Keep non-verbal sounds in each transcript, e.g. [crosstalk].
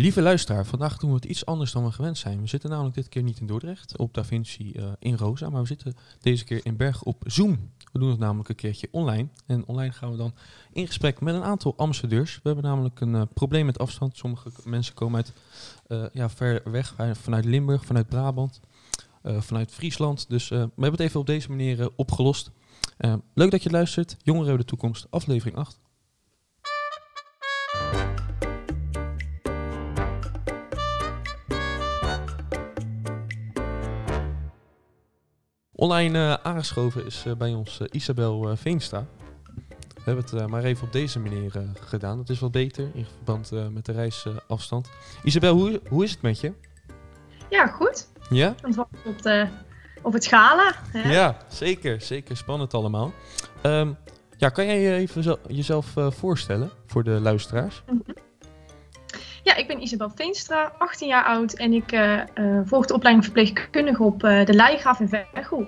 Lieve luisteraar, vandaag doen we het iets anders dan we gewend zijn. We zitten namelijk dit keer niet in Dordrecht, op Da Vinci eh, in Rosa, maar we zitten deze keer in Bergen op Zoom. We doen het namelijk een keertje online. En online gaan we dan in gesprek met een aantal ambassadeurs. We hebben namelijk een eh, probleem met afstand. Sommige mensen komen uit eh, ja, ver weg, vanuit Limburg, vanuit Brabant, vanuit Friesland. Dus we hebben het even op deze manier opgelost. Leuk dat je luistert. Jongeren hebben de toekomst, aflevering 8. Online eh, aangeschoven is eh, bij ons eh, Isabel Veenstra. We hebben het maar even op deze manier gedaan. Dat is wat beter in verband met de reisafstand. Isabel, hoe, hoe is het met je? Ja, goed. Ja? Op, de, op het gala. Hè? Ja, zeker. Zeker spannend allemaal. Ehm, ja, kan jij je even zo- jezelf voorstellen voor de luisteraars? Ja, ik ben Isabel Veenstra, 18 jaar oud. En ik eh, eh, volg de opleiding verpleegkundige op eh, de Leigraaf in Veghel.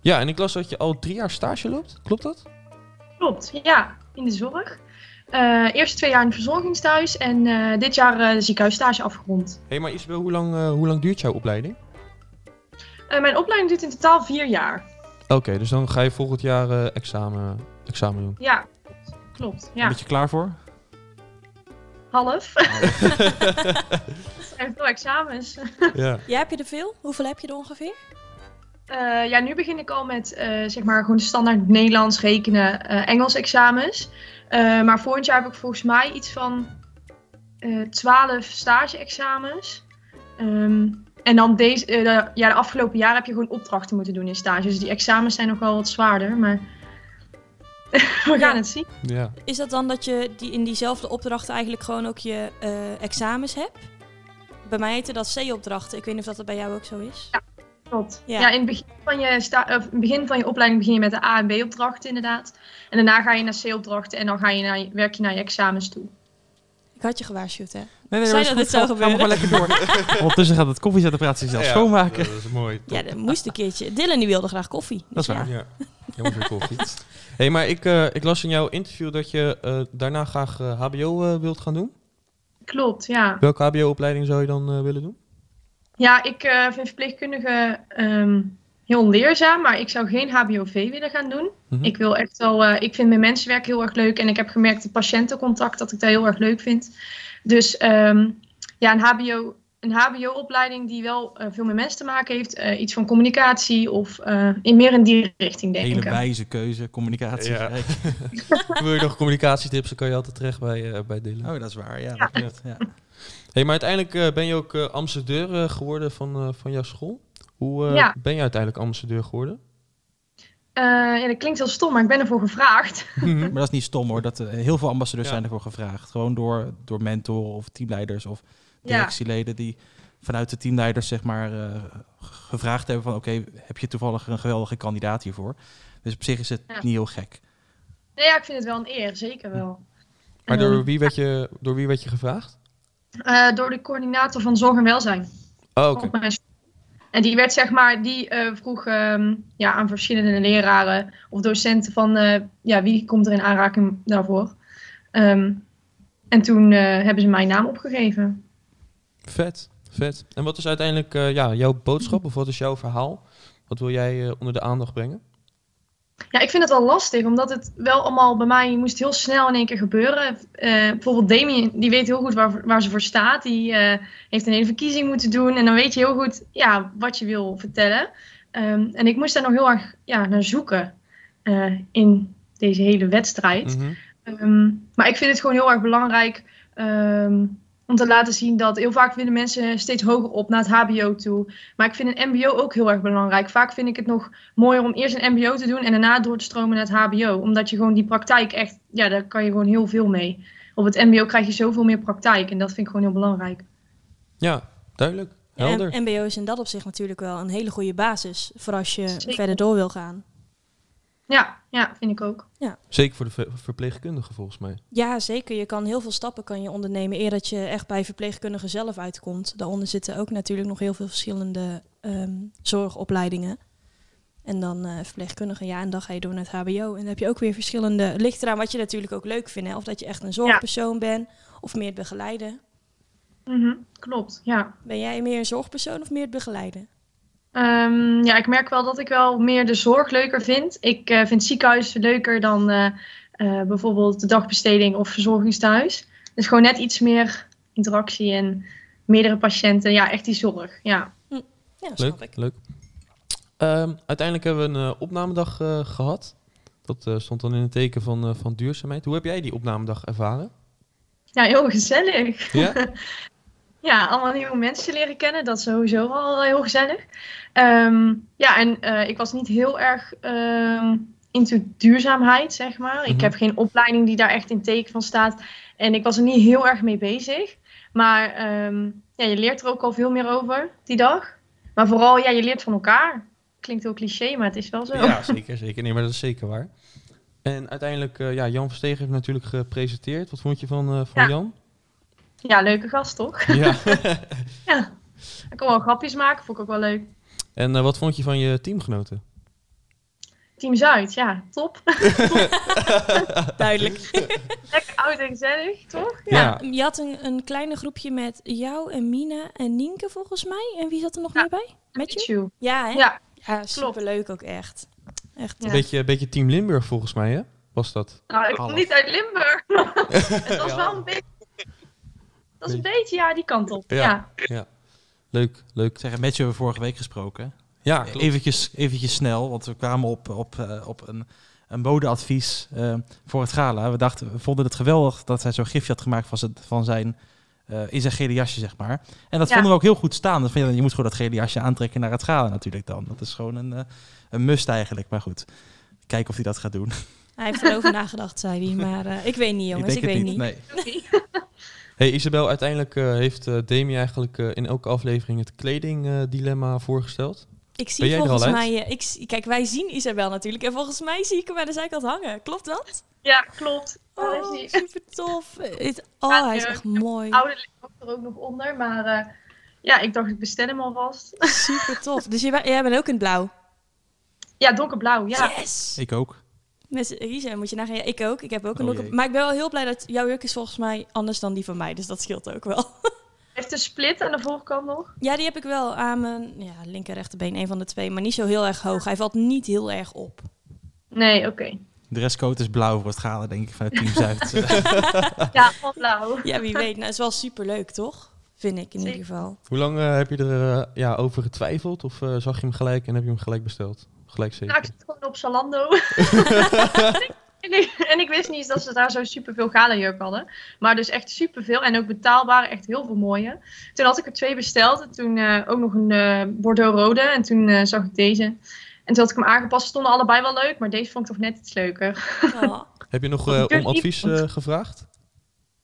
Ja, en ik las dat je al drie jaar stage loopt. Klopt dat? Klopt, ja, in de zorg. Eerst twee jaar in het verzorgingstehuis en dit jaar de ziekenhuisstage afgerond. Hé, hey, maar Isabel, hoe lang, hoe lang duurt jouw opleiding? Mijn opleiding duurt in totaal vier jaar. Oké, dus dan ga je volgend jaar examen, examen doen. Ja, klopt. Ja, Ben je klaar voor? Half. [laughs] Er zijn veel examens. ja. [laughs] Ja, heb je er veel? Hoeveel heb je er ongeveer? Eh, ja, nu begin ik al met eh, zeg maar gewoon standaard Nederlands, rekenen, eh, Engels examens. Eh, maar volgend jaar heb ik volgens mij iets van eh 12 stage-examens. Ehm, en dan deze, de, ja, de afgelopen jaren heb je gewoon opdrachten moeten doen in stage. Dus die examens zijn nog wel wat zwaarder. Maar [laughs] we gaan Ja. het zien. ja. Is dat dan dat je die, in diezelfde opdrachten eigenlijk gewoon ook je eh, examens hebt? Bij mij heette dat C-opdrachten. Ik weet niet of dat bij jou ook zo is. Klopt. Ja. Ja. in, het begin van je sta- of in het begin van je opleiding begin je met de A- en B-opdrachten inderdaad. En daarna ga je naar C-opdrachten en dan ga je naar, werk je naar je examens toe. Ik had je gewaarschuwd, hè? Nee, nee, dat dit zou Ga- Gaan we gewoon lekker door. [laughs] Ondertussen gaat het koffiezetapparaat zichzelf schoonmaken. Dat is mooi. Ja, dat moest een keertje. Dylan die wilde graag koffie. Dat is Dus waar. ja. [laughs] Ja, jongens weer koffie. [laughs] hey, maar ik, eh, ik las in jouw interview dat je eh, daarna graag eh, HBO wilt gaan doen. Klopt, ja. Welke HBO-opleiding zou je dan willen doen? Ja, ik vind verpleegkundige ehm, heel leerzaam, maar ik zou geen HBOV willen gaan doen. Mhm. Ik wil echt wel, ik vind mijn mensenwerk heel erg leuk en ik heb gemerkt het patiëntencontact dat ik dat heel erg leuk vind. Dus ehm, ja, een HBO, een HBO-opleiding die wel eh, veel met mensen te maken heeft, eh, iets van communicatie of eh, in meer in die richting denk Hele ik. wijze keuze, communicatie. Ja. [laughs] Wil je nog communicatietips, dan kan je altijd terecht bij, eh, bij Dylan. Oh, dat is waar. Ja, dat. Ja. Hey, maar uiteindelijk eh, ben je ook ambassadeur geworden van, eh, van jouw school. Hoe eh, Ja. ben je uiteindelijk ambassadeur geworden? Eh, ja, dat klinkt heel stom, maar ik ben ervoor gevraagd. [laughs] Maar dat is niet stom hoor. Dat, heel veel ambassadeurs Ja. zijn ervoor gevraagd. Gewoon door, door mentoren of teamleiders of. Directieleden die vanuit de teamleiders zeg maar eh, gevraagd hebben van oké, heb je toevallig een geweldige kandidaat hiervoor? Dus op zich is het Ja. niet heel gek. Nee, ja, ik vind het wel een eer, zeker wel. Maar door wie, werd je, door wie werd je gevraagd? Eh, door de coördinator van zorg en welzijn. Oh, oké. En die werd zeg maar, die eh, vroeg ehm, ja, aan verschillende leraren of docenten van eh, ja, wie komt er in aanraking daarvoor. Ehm, en toen eh, hebben ze mijn naam opgegeven. Vet, vet. En wat is uiteindelijk eh, ja, jouw boodschap of wat is jouw verhaal? Wat wil jij eh, onder de aandacht brengen? Ja, ik vind het wel lastig, omdat het wel allemaal bij mij moest heel snel in één keer gebeuren. Eh, bijvoorbeeld Damien, die weet heel goed waar, waar ze voor staat. Die heeft een hele verkiezing moeten doen en dan weet je heel goed ja, wat je wil vertellen. Ehm, en ik moest daar nog heel erg ja, naar zoeken in deze hele wedstrijd. Mhm. Ehm, maar ik vind het gewoon heel erg belangrijk ehm, om te laten zien dat heel vaak willen mensen steeds hoger op naar het HBO toe. Maar ik vind een MBO ook heel erg belangrijk. Vaak vind ik het nog mooier om eerst een MBO te doen en daarna door te stromen naar het HBO. Omdat je gewoon die praktijk echt, ja, daar kan je gewoon heel veel mee. Op het MBO krijg je zoveel meer praktijk en dat vind ik gewoon heel belangrijk. Ja, duidelijk. Helder. en MBO is in dat opzicht natuurlijk wel een hele goede basis voor als je Zeker. verder door wil gaan. Ja, ja, vind ik ook. Zeker voor de ver- verpleegkundige volgens mij. Ja, zeker. Je kan heel veel stappen kan je ondernemen eer dat je echt bij verpleegkundigen zelf uitkomt. Daaronder zitten ook natuurlijk nog heel veel verschillende ehm, zorgopleidingen. En dan eh verpleegkundigen, ja, en dan ga je door naar het HBO. En dan heb je ook weer verschillende. Ligt eraan wat je natuurlijk ook leuk vindt. Hè? Of dat je echt een zorgpersoon bent of meer het begeleiden. Mhm, klopt, ja. Ben jij meer een zorgpersoon of meer het begeleiden? Ehm, ja, ik merk wel dat ik wel meer de zorg leuker vind. Ik eh, vind ziekenhuis leuker dan eh, eh, bijvoorbeeld de dagbesteding of verzorgingstehuis. Dus gewoon net iets meer interactie en meerdere patiënten. Ja, echt die zorg. Ja, Ja, dat snap Leuk, ik. leuk. Ehm, uiteindelijk hebben we een opnamedag eh, gehad. Dat eh, stond dan in het teken van, eh, van duurzaamheid. Hoe heb jij die opnamedag ervaren? ja heel gezellig. Ja? [laughs] Ja, allemaal nieuwe mensen leren kennen. Dat is sowieso al heel gezellig. Ehm, ja, en eh, ik was niet heel erg ehm into duurzaamheid, zeg maar. Ik Mhm. heb geen opleiding die daar echt in teken van staat. En ik was er niet heel erg mee bezig. Maar ehm, ja, je leert er ook al veel meer over die dag. Maar vooral, ja, je leert van elkaar. Klinkt heel cliché, maar het is wel zo. Ja, zeker, zeker. Nee, maar dat is zeker waar. En uiteindelijk, eh, ja, Jan Verstegen heeft natuurlijk gepresenteerd. Wat vond je van, eh, van Ja. Jan? Ja, leuke gast, toch? Ja. [laughs] [laughs] Ja. Ik kon wel grapjes maken, vond ik ook wel leuk. en eh, wat vond je van je teamgenoten? Team Zuid, ja, top. [laughs] Duidelijk. Lekker oud en gezellig, toch? Ja. Je had een, een kleine groepje met jou en Mina en Nienke volgens mij. En wie zat er nog Ja. meer bij? Met je? Ja, hè? Ja, Ja, superleuk ook echt. Echt. Ja. Een beetje, beetje Team Limburg volgens mij, hè? Was dat? nou, ik kom niet uit Limburg. Het was wel een beetje... Dat is een beetje, ja, die kant op. Ja. Ja. Leuk, leuk. Ik zeg, met je hebben we vorige week gesproken. Ja, klopt. Eventjes, eventjes snel, want we kwamen op, op, eh, op een, een modeadvies eh, voor het gala. We, dachten, we vonden het geweldig dat hij zo'n gifje had gemaakt van zijn, van zijn, eh, in zijn gele jasje, zeg maar. En dat Ja. vonden we ook heel goed staan. Dat vind je, je moet gewoon dat gele jasje aantrekken naar het gala natuurlijk dan. Dat is gewoon een, eh, een must eigenlijk. Maar goed, kijken of hij dat gaat doen. Hij heeft erover [laughs] nagedacht, zei hij. Maar eh, ik weet niet, jongens. Ik, weet het niet. Nee. [laughs] Hey Isabel, uiteindelijk eh, heeft eh Demi eigenlijk eh, in elke aflevering het kledingdilemma voorgesteld. Ik zie Ben jij er volgens mij... ik, kijk, wij zien Isabel natuurlijk. En volgens mij zie ik hem aan de zijkant hangen. Klopt dat? Ja, klopt. Oh, is super tof. [laughs] Oh, Ja, hij is echt mooi. oude ligt er ook nog onder. Maar eh, ja, ik dacht, ik bestel hem alvast. Super tof. Dus jij, jij bent ook in het blauw? Ja, donkerblauw, ja. Yes! Ik ook. Met Isa, moet je nagaan. Ja, ik ook. Ik heb ook een Oh jee. Maar ik ben wel heel blij dat jouw jurk is volgens mij anders dan die van mij. Dus dat scheelt ook wel. [laughs] Heeft een split aan de voorkant nog. Ja, die heb ik wel aan mijn ja, linker rechterbeen. Een van de twee. Maar niet zo heel erg hoog. Hij valt niet heel erg op. Nee, oké. De dresscode is blauw voor het gala, denk ik, van het Team [laughs] Zuid. [laughs] Ja, van blauw. Ja, wie weet. Nou, het is wel super leuk, toch? Vind ik in Zeker. ieder geval. Hoe lang eh, heb je er eh, ja, over getwijfeld? Of eh, zag je hem gelijk en heb je hem gelijk besteld? Gelijk zeker. Nou, ik zit gewoon op Zalando. [laughs] en, ik, en ik wist niet eens dat ze daar zo superveel galenjurk hadden. Maar dus echt superveel. En ook betaalbare, echt heel veel mooie. Toen had ik er twee besteld. En toen eh, ook nog een eh, Bordeaux rode. En toen eh, zag ik deze. En toen had ik hem aangepast. Stonden allebei wel leuk. Maar deze vond ik toch net iets leuker. Oh. [laughs] Heb je nog eh, om advies eh, gevraagd?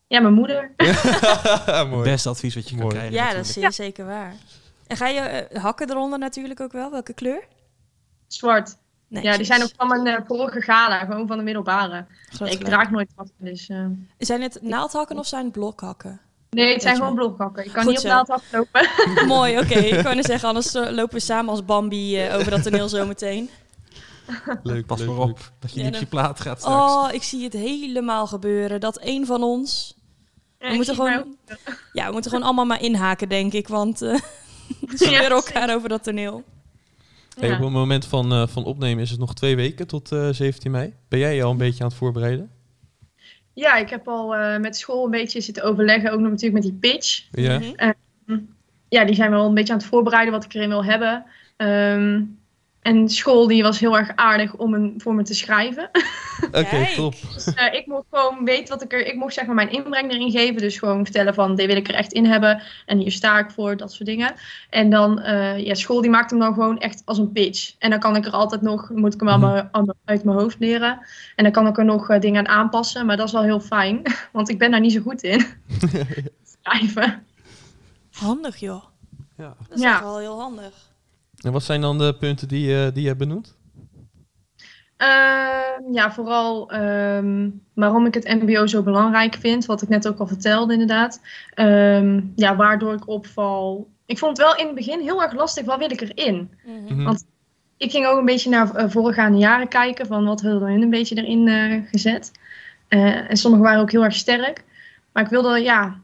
Ja, mijn moeder. [laughs] Mooi. Beste advies wat je kan Mooi. krijgen. Ja, dat is zeker waar. En ga je hakken eronder natuurlijk ook wel? Welke kleur? Zwart. Ja, die zijn ook van mijn eh, vorige gala. Gewoon van de middelbare. ik draag nooit wat. Dus, eh, Zijn het naaldhakken of zijn het blokhakken? Nee, het zijn gewoon blokhakken. Ik kan Goed niet op zo. naald aflopen. [laughs] Mooi, oké. [laughs] Ik wou net zeggen, anders eh, lopen we samen als Bambi over dat toneel zometeen. [laughs] Leuk, Pas leuk, maar leuk. op dat je Ja, niet op je plaat gaat straks. Oh, ik zie het helemaal gebeuren. Dat een van ons... Ja, We moeten gewoon, ja, we moeten gewoon allemaal maar inhaken, denk ik. Want eh ze Ja, elkaar over dat toneel. Ook. Hey, Ja. op het moment van, eh, van opnemen is het nog twee weken tot eh, 17 mei. Ben jij je al een beetje aan het voorbereiden? Ja, ik heb al eh, met school een beetje zitten overleggen. Ook nog natuurlijk met die pitch. Ja? Mhm. Ja, die zijn wel een beetje aan het voorbereiden wat ik erin wil hebben. Ehm, en school die was heel erg aardig om een, voor me te schrijven. Oké, Kijk. top. Dus eh, ik mocht gewoon weten wat ik er... Ik mocht zeg maar mijn inbreng erin geven. Dus gewoon vertellen van, dit wil ik er echt in hebben. En hier sta ik voor, dat soort dingen. En dan, eh, ja, school die maakt hem dan gewoon echt als een pitch. En dan kan ik er altijd nog, moet ik hem Mhm. allemaal aan- uit mijn hoofd leren. En dan kan ik er nog eh, dingen aan aanpassen. Maar dat is wel heel fijn. [laughs] Want ik ben daar niet zo goed in. [laughs] Schrijven. Handig, joh. Ja. Dat is Ja. echt wel heel handig. En wat zijn dan de punten die, eh, die je hebt benoemd? Ehm, ja, vooral ehm, waarom ik het MBO zo belangrijk vind. Wat ik net ook al vertelde, inderdaad. Ehm, ja, waardoor ik opval. Ik vond het wel in het begin heel erg lastig. Wat wil ik erin? Mhm. Mhm. Want- Ik ging ook een beetje naar eh, voorgaande jaren kijken. Van wat hadden hun een beetje erin eh, gezet. Eh, en sommige waren ook heel erg sterk. Maar ik wilde, ja.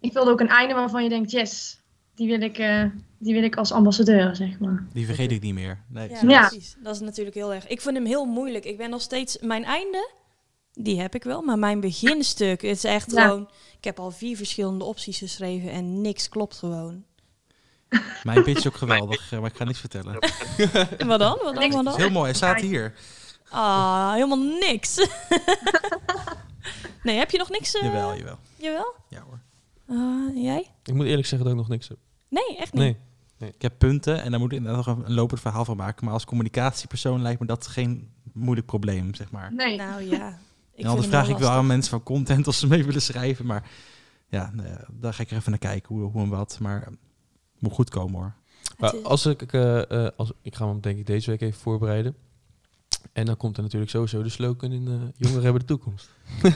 ik wilde ook een einde waarvan je denkt, yes, die wil ik, eh, die wil ik als ambassadeur, zeg maar. Die vergeet ik niet meer. Nee. Ja, Ja. precies. Dat is natuurlijk heel erg. Ik vind hem heel moeilijk. Ik ben nog steeds... Mijn einde, die heb ik wel. Maar mijn beginstuk, het is echt Ja. gewoon... Ik heb al vier verschillende opties geschreven en niks klopt gewoon. Mijn pitch is ook geweldig, eh, maar ik ga niks vertellen. [laughs] Wat dan? Wat dan? Niks. Wat is dan? heel mooi, hij staat hier. Ah, helemaal niks. [laughs] nee, heb je nog niks? eh, Jawel, jawel. Jawel? Ja hoor. Ah, jij? Ik moet eerlijk zeggen dat ik nog niks heb. Nee, echt niet. Nee. Ik heb punten en daar moet ik inderdaad nog een lopend verhaal van maken. Maar als communicatiepersoon lijkt me dat geen moeilijk probleem, zeg maar. Nee. Nou ja. [laughs] Ik en vind anders vraag ik wel aan mensen van content als ze mee willen schrijven. Maar ja, nee, daar ga ik er even naar kijken hoe, hoe en wat. Maar eh, moet goed komen hoor. Maar Het als ik, eh, eh, als, ik ga hem denk ik deze week even voorbereiden. En dan komt er natuurlijk sowieso de slogan in eh, Jongeren hebben de toekomst. [laughs]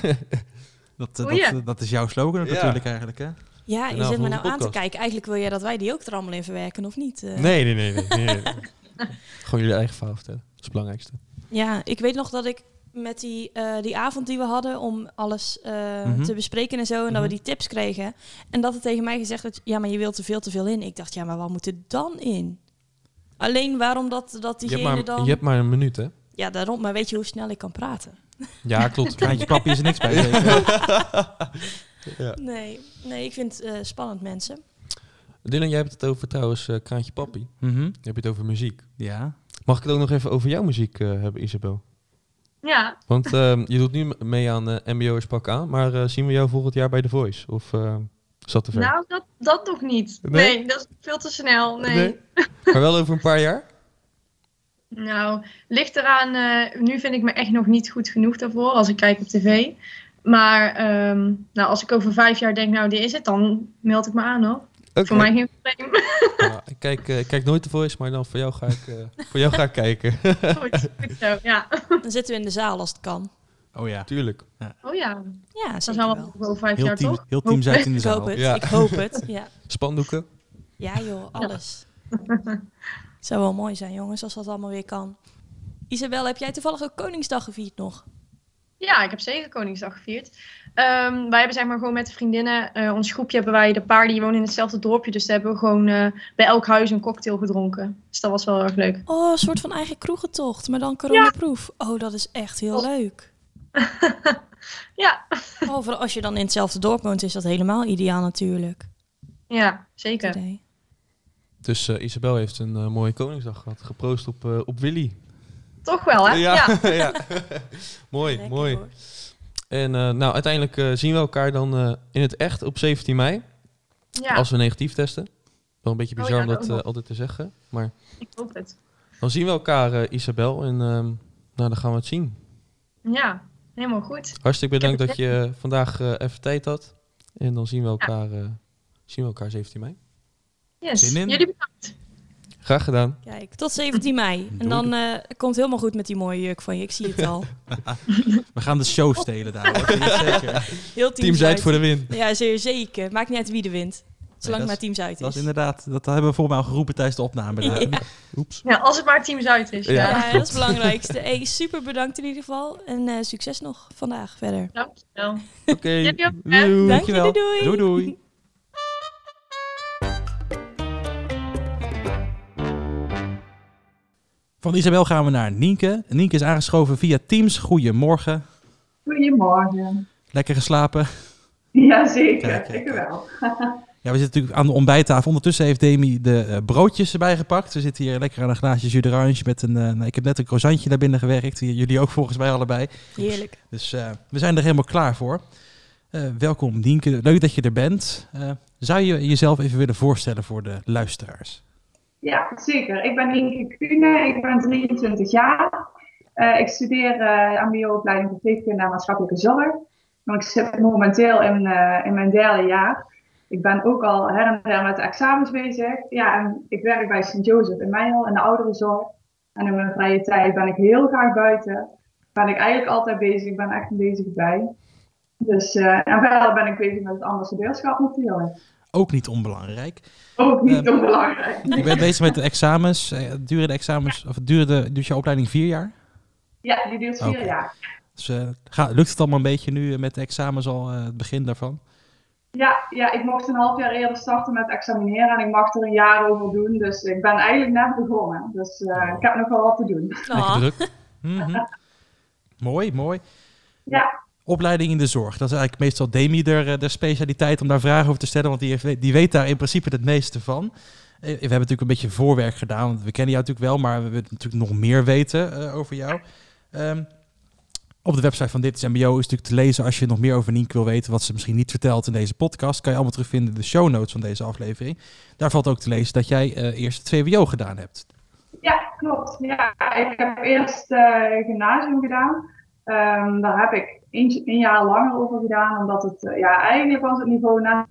Dat, Oh dat, ja. dat is jouw slogan Ja. natuurlijk eigenlijk hè? Ja, je zit me nou aan te kijken. Eigenlijk wil jij dat wij die ook er allemaal in verwerken, of niet? Eh, Nee, nee, nee. nee, nee, nee. [laughs] Gewoon jullie eigen verhaal vertellen. Dat is het belangrijkste. Ja, ik weet nog dat ik met die, eh, die avond die we hadden om alles eh, Mhm. te bespreken en zo, en dat we Mhm. die tips kregen. En dat er tegen mij gezegd werd, ja, maar je wilt er veel te veel in. Ik dacht, ja, maar wat moet er dan in? Alleen waarom dat, dat Je diegene hebt, maar, dan... je hebt maar een minuut, hè? Ja, daarom. Maar weet je hoe snel ik kan praten? Ja, klopt. Kraantje papi is er niks bij. [laughs] ja. Nee, nee ik vind het eh, spannend, mensen. Dylan, jij hebt het over trouwens eh, Kraantje Papi. Mhm. Je hebt het over muziek. Ja. Mag ik het ook nog even over jouw muziek eh, hebben, Isabel? Ja, Want ehm, je doet nu mee aan eh MBO's Pak aan, maar eh, zien we jou volgend jaar bij The Voice? Of eh, dat te ver? nou, dat, dat nog niet. Nee? Nee? dat is veel te snel. Nee. Nee? Maar wel over een paar jaar? Nou, ligt eraan. eh, nu vind ik me echt nog niet goed genoeg daarvoor als ik kijk op tv. Maar ehm, nou, als ik over vijf jaar denk, nou, dit is het, dan meld ik me aan hoor. Voor mij geen probleem. Ja, [laughs] ik, kijk, eh, ik kijk nooit The Voice, maar dan voor jou ga ik, eh, voor jou ga ik kijken. goed, goed [laughs] zo, ja. Dan zitten we in de zaal als het kan. Oh ja. Tuurlijk. Oh ja, Ja, dat zou wel. over vijf Heel jaar team, toch? heel team Zuid in de Ik hoop zaal. het, Ja. ik hoop het. Ja, [laughs] Spandoeken? ja joh, alles. Het zou wel mooi zijn, jongens, als dat allemaal weer kan. Isabel, heb jij toevallig ook Koningsdag gevierd nog? Ja, ik heb zeker Koningsdag gevierd. Ehm, wij hebben zeg maar gewoon met de vriendinnen, eh, ons groepje hebben wij de paar die wonen in hetzelfde dorpje. Dus daar hebben we gewoon eh, bij elk huis een cocktail gedronken. Dus dat was wel erg leuk. Oh, een soort van eigen kroegentocht, maar dan coronaproof. Oh, dat is echt heel Oh. leuk. [laughs] Ja, Oh, als je dan in hetzelfde dorp woont, is dat helemaal ideaal natuurlijk. ja zeker. Dus eh, Isabel heeft een mooie Koningsdag gehad. Geproost op, eh, op Willy. Toch wel, hè? Ja. ja. [laughs] [laughs] mooi, Lekker, mooi. hoor. En eh, nou, uiteindelijk eh, zien we elkaar dan eh, in het echt op 17 mei. Ja, Als we negatief testen. Wel een beetje Oh bizar ja, om dat eh, altijd te zeggen. Maar ik hoop het. dan zien we elkaar, eh, Isabel. En ehm, nou, dan gaan we het zien. Ja, helemaal goed. Hartstikke bedankt dat je vandaag eh, even tijd had. En dan zien we elkaar, eh, zien we elkaar 17 mei. Yes. Zin in? Jullie bedankt. Graag gedaan. Kijk, tot 17 mei. En dan eh, komt het helemaal goed met die mooie jurk van je. Ik zie het al. [laughs] We gaan de show stelen daar. hoor. Ja, [laughs] Zeker. Heel Team Zuid voor de win. Ja, zeer zeker. Maakt niet uit wie er wint. Zolang het is- maar Team Zuid Dat is is. inderdaad, dat hebben we voor mij al geroepen tijdens de opname. Ja. Oeps. Ja, als het maar Team Zuid is. Ja. Ja. Ja, dat is het belangrijkste. Hey, super bedankt in ieder geval. En eh, succes nog vandaag verder. Dankjewel. Oké. Doei. Dank je, Dankjewel. doei, doei. Doei doei. Van Isabel gaan we naar Nienke. Nienke is aangeschoven via Teams. Goedemorgen. Goedemorgen. Lekker geslapen. Jazeker, Kijk, kijk, ik wel. Ja, we zitten natuurlijk aan de ontbijttafel. Ondertussen heeft Demi de eh, broodjes erbij gepakt. We zitten hier lekker aan een glaasje jus d'orange met een... eh, nou, ik heb net een croissantje naar binnen gewerkt. Jullie ook volgens mij allebei. Heerlijk. Dus eh, we zijn er helemaal klaar voor. Eh, welkom Nienke, leuk dat je er bent. Eh, zou je jezelf even willen voorstellen voor de luisteraars? Ja, zeker. Ik ben Nienke Kuhne, ik ben 23 jaar. Eh, ik studeer uh, MBO-opleiding verpleegkunde en maatschappelijke zorg. Maar ik zit momenteel in, eh, in mijn derde jaar. Ik ben ook al her en der met de examens bezig. Ja, en ik werk bij Sint Jozef in Meijel in de ouderenzorg. En in mijn vrije tijd ben ik heel graag buiten. Ben ik eigenlijk altijd bezig. Ik ben echt bezig bij. Dus, en verder ben ik bezig met het ambassadeurschap natuurlijk. Ook niet onbelangrijk. Ook niet Eh, onbelangrijk. [laughs] Je bent bezig met de examens. Eh, duren de examens, of duurde, duurt je opleiding vier jaar? Ja, die duurt vier jaar. Dus, eh, ga, lukt het allemaal een beetje nu eh, met de examens al, het begin daarvan? Ja, ja, ik mocht een half jaar eerder starten met examineren en ik mag er een jaar over doen. Dus ik ben eigenlijk net begonnen. Dus uh, ik heb nog wel wat te doen. Lekker druk. [laughs] Mhm. mooi, mooi. Ja. Opleiding in de zorg. Dat is eigenlijk meestal Demi de, de specialiteit om daar vragen over te stellen. Want die, die weet daar in principe het meeste van. We hebben natuurlijk een beetje voorwerk gedaan. Want we kennen jou natuurlijk wel, maar we willen natuurlijk nog meer weten uh, over jou. Um, op de website van Dit is MBO is natuurlijk te lezen als je nog meer over Nienke wil weten, wat ze misschien niet vertelt in deze podcast. Kan je allemaal terugvinden in de show notes van deze aflevering. Daar valt ook te lezen dat jij eerst het VWO gedaan hebt. Ja, klopt. Ja, ik heb eerst uh, gymnasium gedaan. Um, daar heb ik een, jaar langer over gedaan, omdat het, uh, ja, eigenlijk was het niveau na.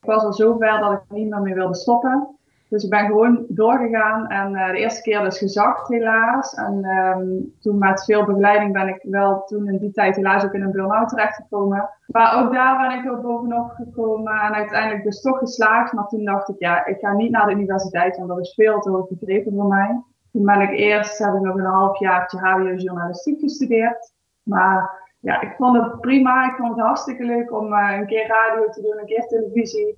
Ik was al zo ver dat ik niet meer mee wilde stoppen. Dus ik ben gewoon doorgegaan en uh, de eerste keer dus gezakt helaas. En um, toen met veel begeleiding ben ik wel toen in die tijd helaas ook in een burn-out terechtgekomen. Maar ook daar ben ik er bovenop gekomen en uiteindelijk dus toch geslaagd. Maar toen dacht ik, ja, ik ga niet naar de universiteit, want dat is veel te hoog gegrepen voor mij. Toen ben ik eerst, heb ik nog een half jaartje HBO journalistiek gestudeerd. Maar ja, ik vond het prima. Ik vond het hartstikke leuk om uh, een keer radio te doen, een keer televisie.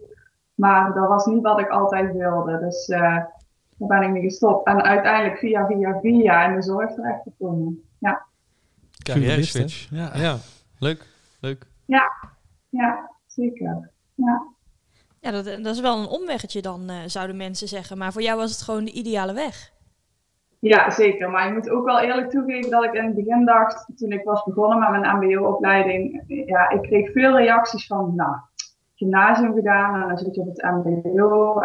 Maar dat was niet wat ik altijd wilde. Dus uh, daar ben ik mee gestopt. En uiteindelijk via, via, via in de zorg terechtgekomen. Ja. Carrière switch. Ja. ja, leuk. Leuk. Ja, ja zeker. Ja. Ja, dat, dat is wel een omweggetje dan, uh, zouden mensen zeggen. Maar voor jou was het gewoon de ideale weg. Ja, zeker. Maar je moet ook wel eerlijk toegeven dat ik in het begin dacht, toen ik was begonnen met mijn MBO-opleiding, ja, ik kreeg veel reacties van, nou, gymnasium gedaan en dan zit je op het MBO.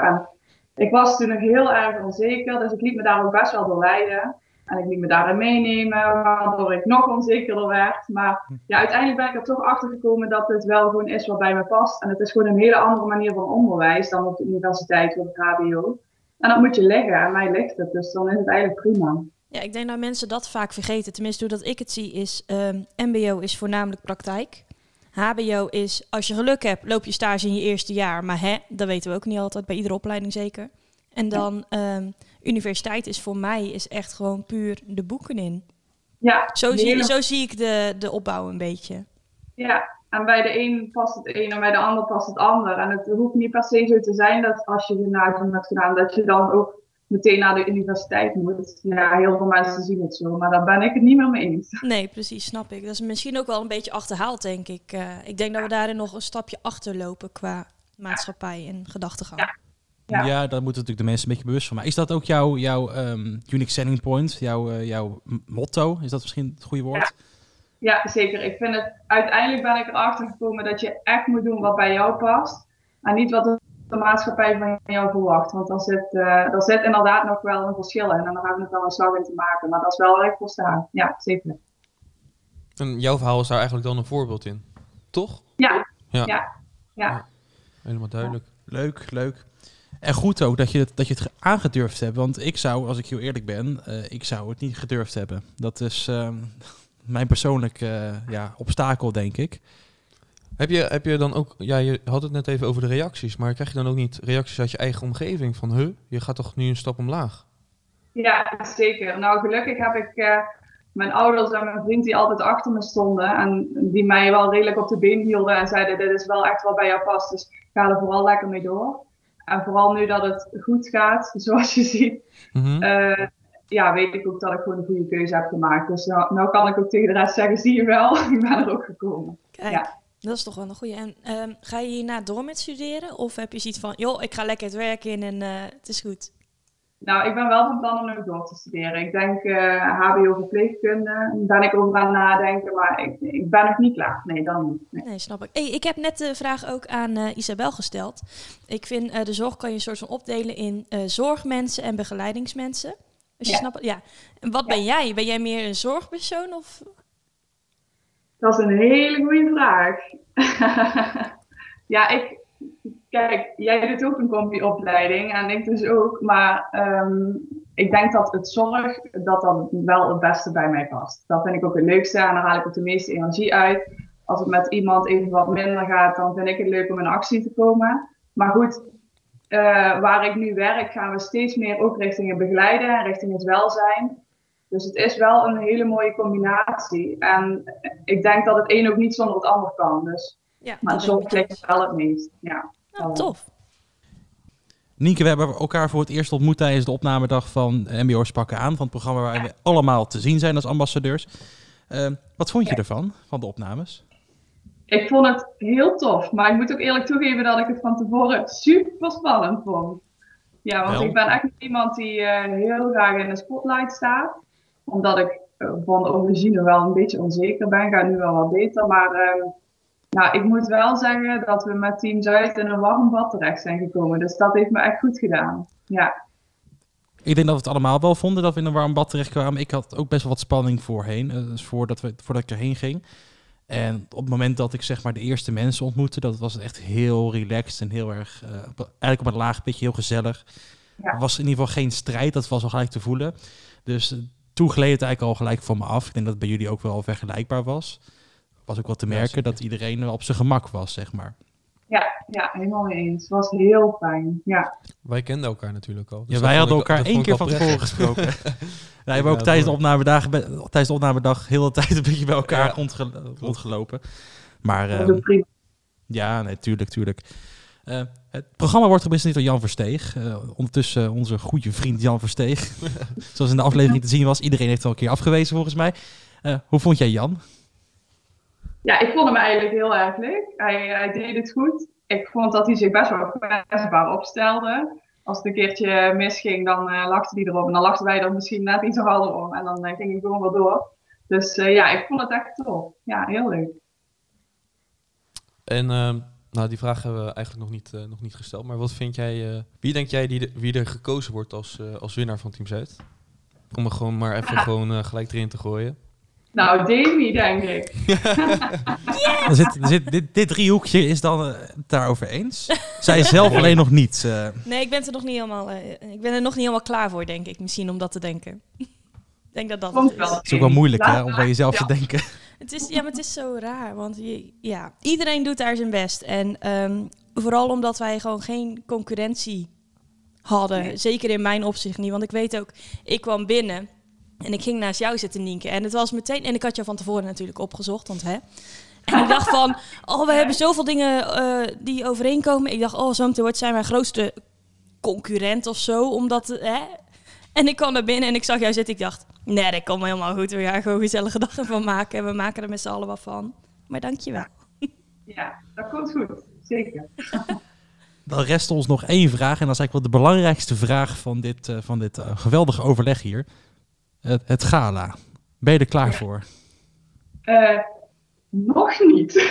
Ik was toen nog heel erg onzeker, dus ik liet me daar ook best wel door leiden. En ik liet me daarin meenemen, waardoor ik nog onzekerder werd. Maar ja, uiteindelijk ben ik er toch achter gekomen dat het wel gewoon is wat bij me past. En het is gewoon een hele andere manier van onderwijs dan op de universiteit of het HBO. En dat moet je leggen, en mij ligt het, dus dan is het eigenlijk prima. Ja, ik denk dat mensen dat vaak vergeten. Tenminste, doordat ik het zie, is um, MBO is voornamelijk praktijk. HBO is, als je geluk hebt, loop je stage in je eerste jaar. Maar hè, dat weten we ook niet altijd, bij iedere opleiding zeker. En dan um, universiteit is voor mij is echt gewoon puur de boeken in. Ja. Zo zie, zo zie ik de, de opbouw een beetje. Ja, en bij de een past het een en bij de ander past het ander. En het hoeft niet per se zo te zijn dat als je gymnasium hebt gedaan, dat je dan ook meteen naar de universiteit moet. Ja, heel veel mensen zien het zo, maar daar ben ik het niet meer mee eens. Nee, precies, snap ik. Dat is misschien ook wel een beetje achterhaald, denk ik. Uh, ik denk dat we daarin nog een stapje achterlopen qua maatschappij en gedachtegang. Ja. Ja. ja, daar moeten natuurlijk de mensen een beetje bewust van. Maar is dat ook jouw, jouw um, unique selling point, jouw, uh, jouw motto? Is dat misschien het goede woord? Ja. Ja, zeker. Ik vind het, uiteindelijk ben ik erachter gekomen dat je echt moet doen wat bij jou past. En niet wat de maatschappij van jou verwacht. Want dan zit, uh, daar zit inderdaad nog wel een verschil in. En daar hebben we nog wel een slag in te maken. Maar dat is wel waar ik voor sta. Ja, zeker. En jouw verhaal is daar eigenlijk dan een voorbeeld in, toch? Ja, ja, ja. ja. Helemaal duidelijk. Leuk, leuk. En goed ook dat je het, dat je het aangedurfd hebt. Want ik zou, als ik heel eerlijk ben, uh, ik zou het niet gedurfd hebben. Dat is uh, mijn persoonlijke uh, ja, obstakel, denk ik. Heb je, heb je dan ook, ja, je had het net even over de reacties, maar krijg je dan ook niet reacties uit je eigen omgeving van, huh, je gaat toch nu een stap omlaag? Ja, zeker. Nou, gelukkig heb ik uh, mijn ouders en mijn vriend die altijd achter me stonden en die mij wel redelijk op de been hielden en zeiden, dit is wel echt wat bij jou past, dus ga er vooral lekker mee door. En vooral nu dat het goed gaat, [laughs] zoals je ziet, mm -hmm. uh, ja, weet ik ook dat ik gewoon een goede keuze heb gemaakt. Dus nou, nou kan ik ook tegen de rest zeggen, zie je wel, [laughs] ik ben er ook gekomen. Kijk. Ja. Dat is toch wel een goede. En um, ga je hierna door met studeren? Of heb je zoiets van, joh, ik ga lekker het werk in en uh, het is goed? Nou, ik ben wel van plan om nog door te studeren. Ik denk uh, HBO verpleegkunde, daar ben ik over aan nadenken, maar ik, ik, ben nog niet klaar. Nee, dan niet. Nee, nee snap ik. Hey, ik heb net de vraag ook aan uh, Isabel gesteld. Ik vind uh, de zorg kan je een soort van opdelen in zorgmensen en begeleidingsmensen. Je ja. snapt, ja. En wat ja. ben jij? Ben jij meer een zorgpersoon of... Dat is een hele goede vraag. [laughs] ja, ik, kijk, jij doet ook een combi-opleiding en ik dus ook, maar um, ik denk dat het zorg, dat dan wel het beste bij mij past. Dat vind ik ook het leukste en daar haal ik ook de meeste energie uit. Als het met iemand even wat minder gaat, dan vind ik het leuk om in actie te komen. Maar goed, uh, waar ik nu werk, gaan we steeds meer ook richting het begeleiden en richting het welzijn. Dus het is wel een hele mooie combinatie. En ik denk dat het een ook niet zonder het ander kan. Dus Ja, Maar je zorgplicht eens. wel het meest. Ja. Nou, tof. Nienke, we hebben elkaar voor het eerst ontmoet tijdens de opnamedag van MBO's Pakken Aan. Van het programma waar we allemaal te zien zijn als ambassadeurs. Eh, wat vond je ervan, van de opnames? Ik vond het heel tof, maar ik moet ook eerlijk toegeven dat ik het van tevoren super spannend vond. Ja, want Wel? ik ben echt iemand die eh, heel graag in de spotlight staat. Omdat ik eh, van de origine wel een beetje onzeker ben, gaat nu wel wat beter. Maar ehm, nou, ik moet wel zeggen dat we met Team Zuid in een warm bad terecht zijn gekomen. Dus dat heeft me echt goed gedaan. Ja, Ik denk dat we het allemaal wel vonden dat we in een warm bad terechtkwamen. Ik had ook best wel wat spanning voorheen, eh, dus voordat, we, voordat ik erheen ging. En op het moment dat ik zeg maar de eerste mensen ontmoette, dat was het echt heel relaxed en heel erg, eh, op- eigenlijk op een laag pitje, heel gezellig. Ja. Er was in ieder geval geen strijd, dat was al gelijk te voelen. Dus eh, toen gleed het eigenlijk al gelijk van me af. Ik denk dat het bij jullie ook wel vergelijkbaar was. Was ook wel te merken dat iedereen op zijn gemak was, zeg maar. Ja, ja helemaal mee eens. Het was heel fijn. Ja, Wij kenden elkaar natuurlijk al. Dus Ja, wij hadden ik- elkaar één keer van tevoren gesproken. [laughs] Wij hebben ook tijdens de opnamedag, tijdens de opnamedag heel de [laughs] tijd een beetje bij elkaar Ja. rondge- rondgelopen. Maar dat ehm, ja, nee, tuurlijk, tuurlijk. Eh, het programma wordt gepresenteerd door Jan Versteeg. Eh, ondertussen onze goede vriend Jan Versteeg. [laughs] Zoals in de aflevering te zien was. Iedereen heeft het al een keer afgewezen volgens mij. Eh, hoe vond jij Jan? Ja, ik vond hem eigenlijk heel erg leuk. Hij, hij deed het goed. Ik vond dat hij zich best wel kwetsbaar opstelde. Als het een keertje misging, dan eh lachte hij erop. En dan lachten wij er misschien net iets harder om. En dan eh, ging hij gewoon wel door. Dus eh, ja, ik vond het echt tof. Ja, heel leuk. En ehm, nou, die vraag hebben we eigenlijk nog niet, eh, nog niet gesteld. Maar wat vind jij, eh, wie denk jij die de- wie er gekozen wordt als, eh, als winnaar van Team Zuid? Om er gewoon maar even [laughs] gewoon eh, gelijk erin te gooien. Nou, Demi, denk ik. [laughs] Er zit, er zit, dit, dit driehoekje is dan het daarover eens. Zij zelf alleen nog niet. eh. Nee, ik ben er nog niet helemaal, eh, ik ben er nog niet helemaal klaar voor, denk ik. Misschien om dat te denken. ik denk dat dat Komt het is. wel. het is ook wel moeilijk hè, om bij jezelf ja. te denken. Het is, ja, maar het is zo raar. Want je, ja, iedereen doet daar zijn best. En ehm, vooral omdat wij gewoon geen concurrentie hadden. Nee. Zeker in mijn opzicht niet. Want ik weet ook, ik kwam binnen en ik ging naast jou zitten, Nienke. En het was meteen, en ik had jou van tevoren natuurlijk opgezocht, want hè. En ik dacht van, [laughs] oh, we hebben zoveel dingen eh, die overeenkomen. Ik dacht, oh, zo meteen wordt zij mijn grootste concurrent of zo. Omdat, hè. En ik kwam naar binnen en ik zag jou zitten. Ik dacht, nee, dat komt helemaal goed. We gaan gewoon gezellige dagen van maken. En we maken er met z'n allen wat van. Maar dankjewel. Ja, dat komt goed. Zeker. [laughs] Dan rest ons nog één vraag. En dat is eigenlijk wel de belangrijkste vraag van dit, eh, van dit eh, geweldige overleg hier. Het, het gala. Ben je er klaar voor? Eh, nog niet. [laughs]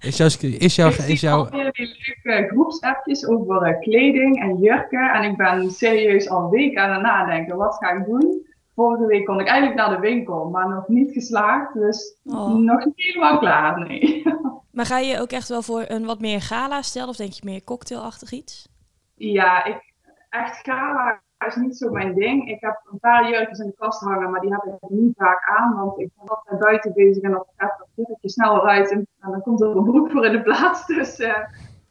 Is jouw... Is jouw, Ik is jouw die leuke groepsappjes over eh, kleding en jurken. En ik ben serieus al weken aan het nadenken. Wat ga ik doen? Vorige week kon ik eigenlijk naar de winkel, maar nog niet geslaagd. Dus Oh. nog niet helemaal klaar, nee. [laughs] Maar ga je ook echt wel voor een wat meer gala stellen? Of denk je meer cocktailachtig iets? Ja, ik, echt gala is niet zo mijn ding. Ik heb een paar jurkjes in de kast hangen, maar die heb ik niet vaak aan. Want ik ben altijd buiten bezig en dan gaat dat jurkje snel eruit. En, en dan komt er een broek voor in de plaats. [laughs] Dus eh,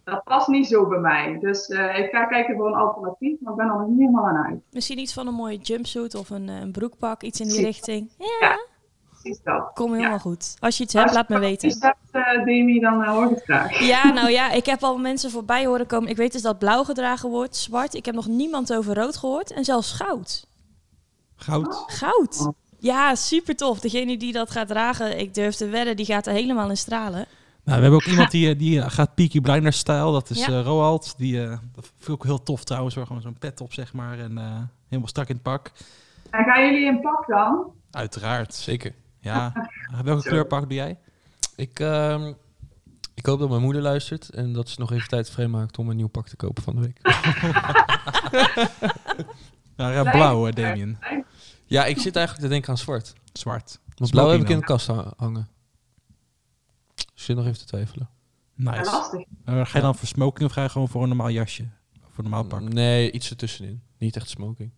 dat past niet zo bij mij. Dus eh, ik ga kijken voor een alternatief, maar ik ben er nog niet helemaal aan uit. Misschien iets van een mooie jumpsuit of een, eh, een broekpak. Iets in die richting. Ja, Ja. Precies dat. kom helemaal Ja. goed. Als je iets Als hebt, je laat me weten. Is dat, eh, Demi, dan eh, hoor ik het graag. Ja, nou ja, ik heb al mensen voorbij horen komen. Ik weet dus dat blauw gedragen wordt, zwart. Ik heb nog niemand over rood gehoord. En zelfs goud. goud? Goud. Ja, super tof. Degene die dat gaat dragen, ik durf te wedden, die gaat er helemaal in stralen. Nou, we hebben ook [laughs] iemand die, eh, die gaat Peaky Blinders stijl. Dat is Ja. eh, Roald. Die, eh, dat vind ik ook heel tof trouwens. hoor. Gewoon zo'n pet op, zeg maar. En eh, helemaal strak in het pak. En gaan jullie in pak dan? Uiteraard. Zeker. Ja. Welke Zo. kleurpak doe jij? Ik, ehm, ik hoop dat mijn moeder luistert en dat ze nog even tijd vrijmaakt om een nieuw pak te kopen van de week. [laughs] Nou, ja, blauw, hè, Damien. ja, ik zit eigenlijk te denken aan zwart. Zwart. Want blauw heb ik in de kast ha- hangen. Ik zit nog even te twijfelen. Nice. Eh, ga je dan voor smoking of ga je gewoon voor een normaal jasje? Voor een normaal pak? Nee, iets ertussenin. Niet echt smoking.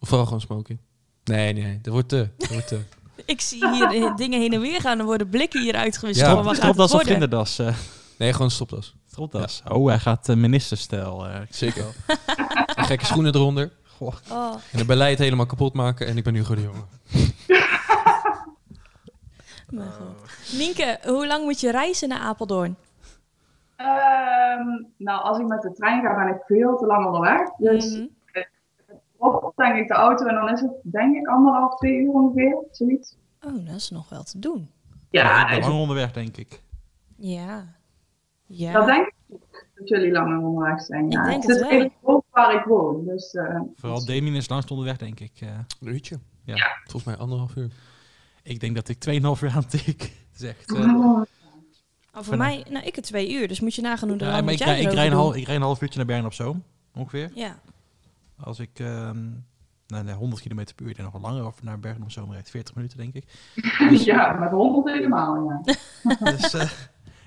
Of vooral gewoon smoking. Nee, nee, dat wordt te. Dat wordt te. [laughs] [laughs] Ik zie hier eh, dingen heen en weer gaan. Er worden blikken hier uitgewisseld. Ja. maar Stropdas of kinderdas? eh Nee, gewoon een stropdas. stropdas. Oh, hij gaat uh, ministerstijl. eh. Zeker. [laughs] en gekke schoenen eronder. Goh. Oh, En het beleid helemaal kapot maken. En ik ben nu gewoon de jongen. [laughs] Nienke, hoe lang moet je reizen naar Apeldoorn? Ehm, nou, als ik met de trein ga, ben ik veel te lang onderweg. Dus Mhm. Op denk ik de auto en dan is het denk ik anderhalf, twee uur ongeveer, zoiets. Oh, dat is nog wel te doen. Ja, Ja, lang onderweg, denk ik. Ja. Ja. dat denk ik ook, dat jullie langer onderweg zijn. Ik Ja, denk het het is wel. redelijk hoog waar ik woon, dus eh, Vooral Damien is langst onderweg, denk ik. eh. Een uurtje. Ja. Ja. Volgens mij anderhalf uur. ik denk dat ik 2,5 uur aan tik. Het echt... [laughs] eh, oh, Oh, voor mij, nou, ik heb twee uur, dus moet je nagaan hoe ja, maar ik, rij, ik, rij een doen. half, ik rij een half uurtje naar Bern of zo, ongeveer. Ja. Als ik ehm nou, nee, 100 km per uur, ik denk nog wel langer over naar Bergen of zo, maar echt 40 minuten, denk ik. [laughs] ja, met honderd helemaal, ja. [laughs] Dus eh,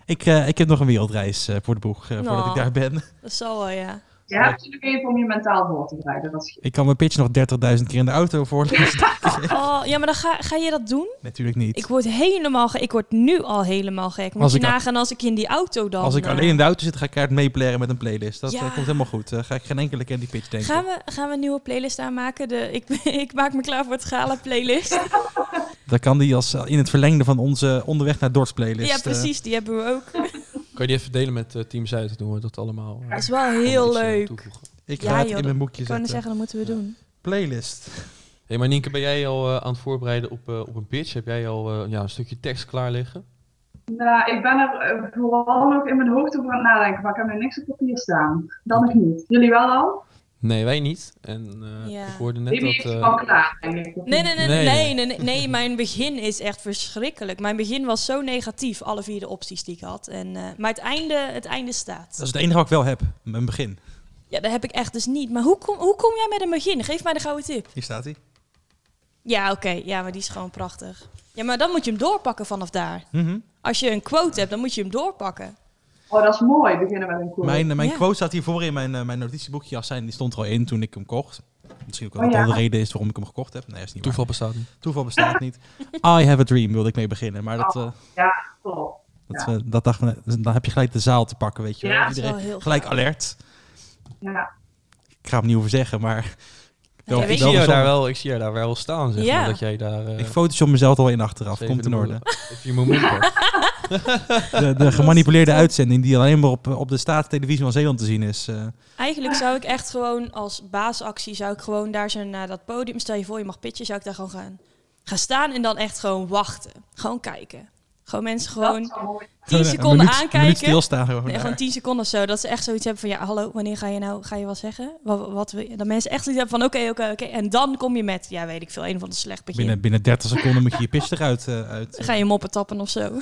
ik, eh, ik heb nog een wereldreis eh, voor de boeg eh, voordat ik Nou. daar ben. Dat zal wel, ja. Je hebt natuurlijk even om je mentaal voor te bereiden, dat is Ik kan mijn pitch nog 30.000 keer in de auto voorlezen. [laughs] Oh, ja, maar dan ga, ga je dat doen? Natuurlijk niet. Ik word helemaal ge- Ik word nu al helemaal gek. Moet Als je ik nagaan als ik in die auto dan... Als ik eh, alleen in de auto zit, ga ik kaart meeplaren met een playlist. Dat Ja. eh, komt helemaal goed. Eh, ga ik geen enkele keer die pitch denken. Gaan we, gaan we een nieuwe playlist aanmaken? De, ik, [laughs] ik maak me klaar voor het gala playlist. [laughs] Dan kan die als in het verlengde van onze onderweg naar Dorts playlist. ja, precies. Die hebben we ook. Kan je die even delen met eh, Team Zuid? Doen we dat allemaal. eh, Dat is wel heel leuk. toevoegen. ik Ja, ga het joh, in mijn boekje Ik kan zetten. zeggen, dat moeten we doen. Playlist. Hey, maar Nienke, ben jij al eh, aan het voorbereiden op, eh, op een pitch? Heb jij al eh, ja, een stukje tekst klaar liggen? Nou, ik ben er vooral nog in mijn hoofd over aan het nadenken, maar ik heb nog niks op papier staan. Dan nog niet. Jullie wel al? Nee, wij niet. En eh, Ja. ik hoorde net Baby dat... eh, klaar, Nee, nee, nee, Nee, nee, nee, nee, nee, Mijn begin is echt verschrikkelijk. Mijn begin was zo negatief, alle vier de opties die ik had. En, eh, maar het einde, het einde staat. Dat is het enige wat ik wel heb. Mijn begin. Ja, dat heb ik echt dus niet. Maar hoe kom, hoe kom jij met een begin? Geef mij de gouden tip. Hier staat hij. Ja, oké. Ja, maar die is gewoon prachtig. Ja, maar dan moet je hem doorpakken vanaf daar. Mhm. Als je een quote hebt, dan moet je hem doorpakken. Oh, dat is mooi, beginnen met een quote. Mijn, mijn Ja. quote staat hiervoor in mijn, eh, mijn notitieboekje. Als zijn, die stond er al in toen ik hem kocht. Misschien ook wel Oh, ja. de reden is waarom ik hem gekocht heb. Nee, is niet Toeval waar. bestaat niet. Toeval bestaat niet. [laughs] I have a dream wilde ik mee beginnen. Maar dat, Oh. eh, Ja, top. dat, Ja. eh, dat dacht me, dus dan heb je gelijk de zaal te pakken, weet je wel. Iedereen heel gelijk alert. Ja. Ik ga hem niet over zeggen, maar... Ja, Ik je- zie, jou gezond. daar wel, ik zie jou daar wel staan, zeg Ja. maar, dat jij daar... eh, Ik photoshop mezelf al in achteraf. Komt in de orde. [laughs] je. [laughs] De, de gemanipuleerde uitzending die alleen maar op, op de staatstelevisie van Zeeland te zien is. eh, Eigenlijk zou ik echt gewoon als baasactie, zou ik gewoon daar zo naar dat podium, stel je voor je mag pitchen, zou ik daar gewoon gaan, gaan staan en dan echt gewoon wachten. Gewoon kijken. Gewoon mensen gewoon is wel mooi. 10 een seconden minuut- Een minuut aankijken. stilstaan gewoon. Nee, daar. gewoon 10 seconden of zo. Dat ze echt zoiets hebben van, ja, hallo, wanneer ga je nou, ga je wat zeggen? Wat, wat wil je? Dat mensen echt zoiets hebben van, oké, oké, oké. En dan kom je met, ja, weet ik veel, een van de slecht begin. binnen, binnen 30 seconden moet je je pitch eruit. eh, uit, Dan ga je moppen tappen of zo.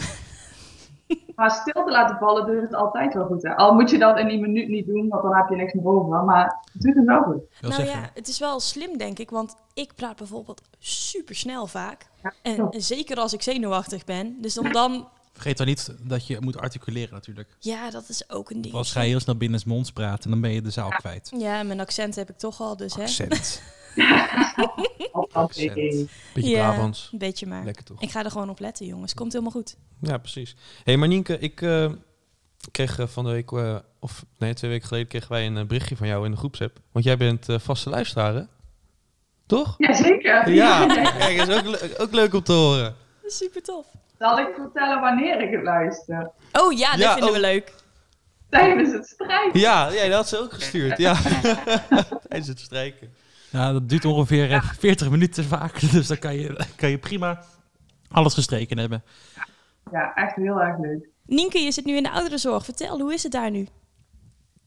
Maar stil te laten vallen doet het altijd wel goed. Hè? Al moet je dat in die minuut niet doen, want dan heb je niks meer over. Maar het doet het wel goed. nou zeggen. ja, het is wel slim, denk ik. Want ik praat bijvoorbeeld super snel vaak. Ja, En, zeker als ik zenuwachtig ben. Dus om dan, Vergeet dan niet dat je moet articuleren natuurlijk. ja, dat is ook een ding. Als ga je heel snel binnen monds praten, dan ben je de zaal kwijt. Ja, mijn accent heb ik toch al, dus hè. Accent. [laughs] [laughs] Beetje Ja, Brabants. een beetje maar. Lekker toch? Ik ga er gewoon op letten, jongens. Komt helemaal goed. Ja, precies. hey, maar Nienke, ik eh, kreeg eh, van de week, eh, of nee, twee weken geleden kregen wij een berichtje van jou in de groepsapp. Want jij bent vaste luisteraar, hè? Toch? Jazeker. Ja, kijk, dat is ook, le- ook leuk om te horen. Super tof. Zal ik vertellen wanneer ik het luister? Oh ja, dat Ja, vinden oh. we leuk. Tijdens het strijken. Ja, ja, dat had ze ook gestuurd. Ja, [laughs] tijdens het strijken. Ja, dat duurt ongeveer eh, 40 minuten vaak. [laughs] Dus dan kan je, kan je prima alles gestreken hebben. Ja, echt heel erg leuk. Nienke, je zit nu in de ouderenzorg. Vertel, hoe is het daar nu?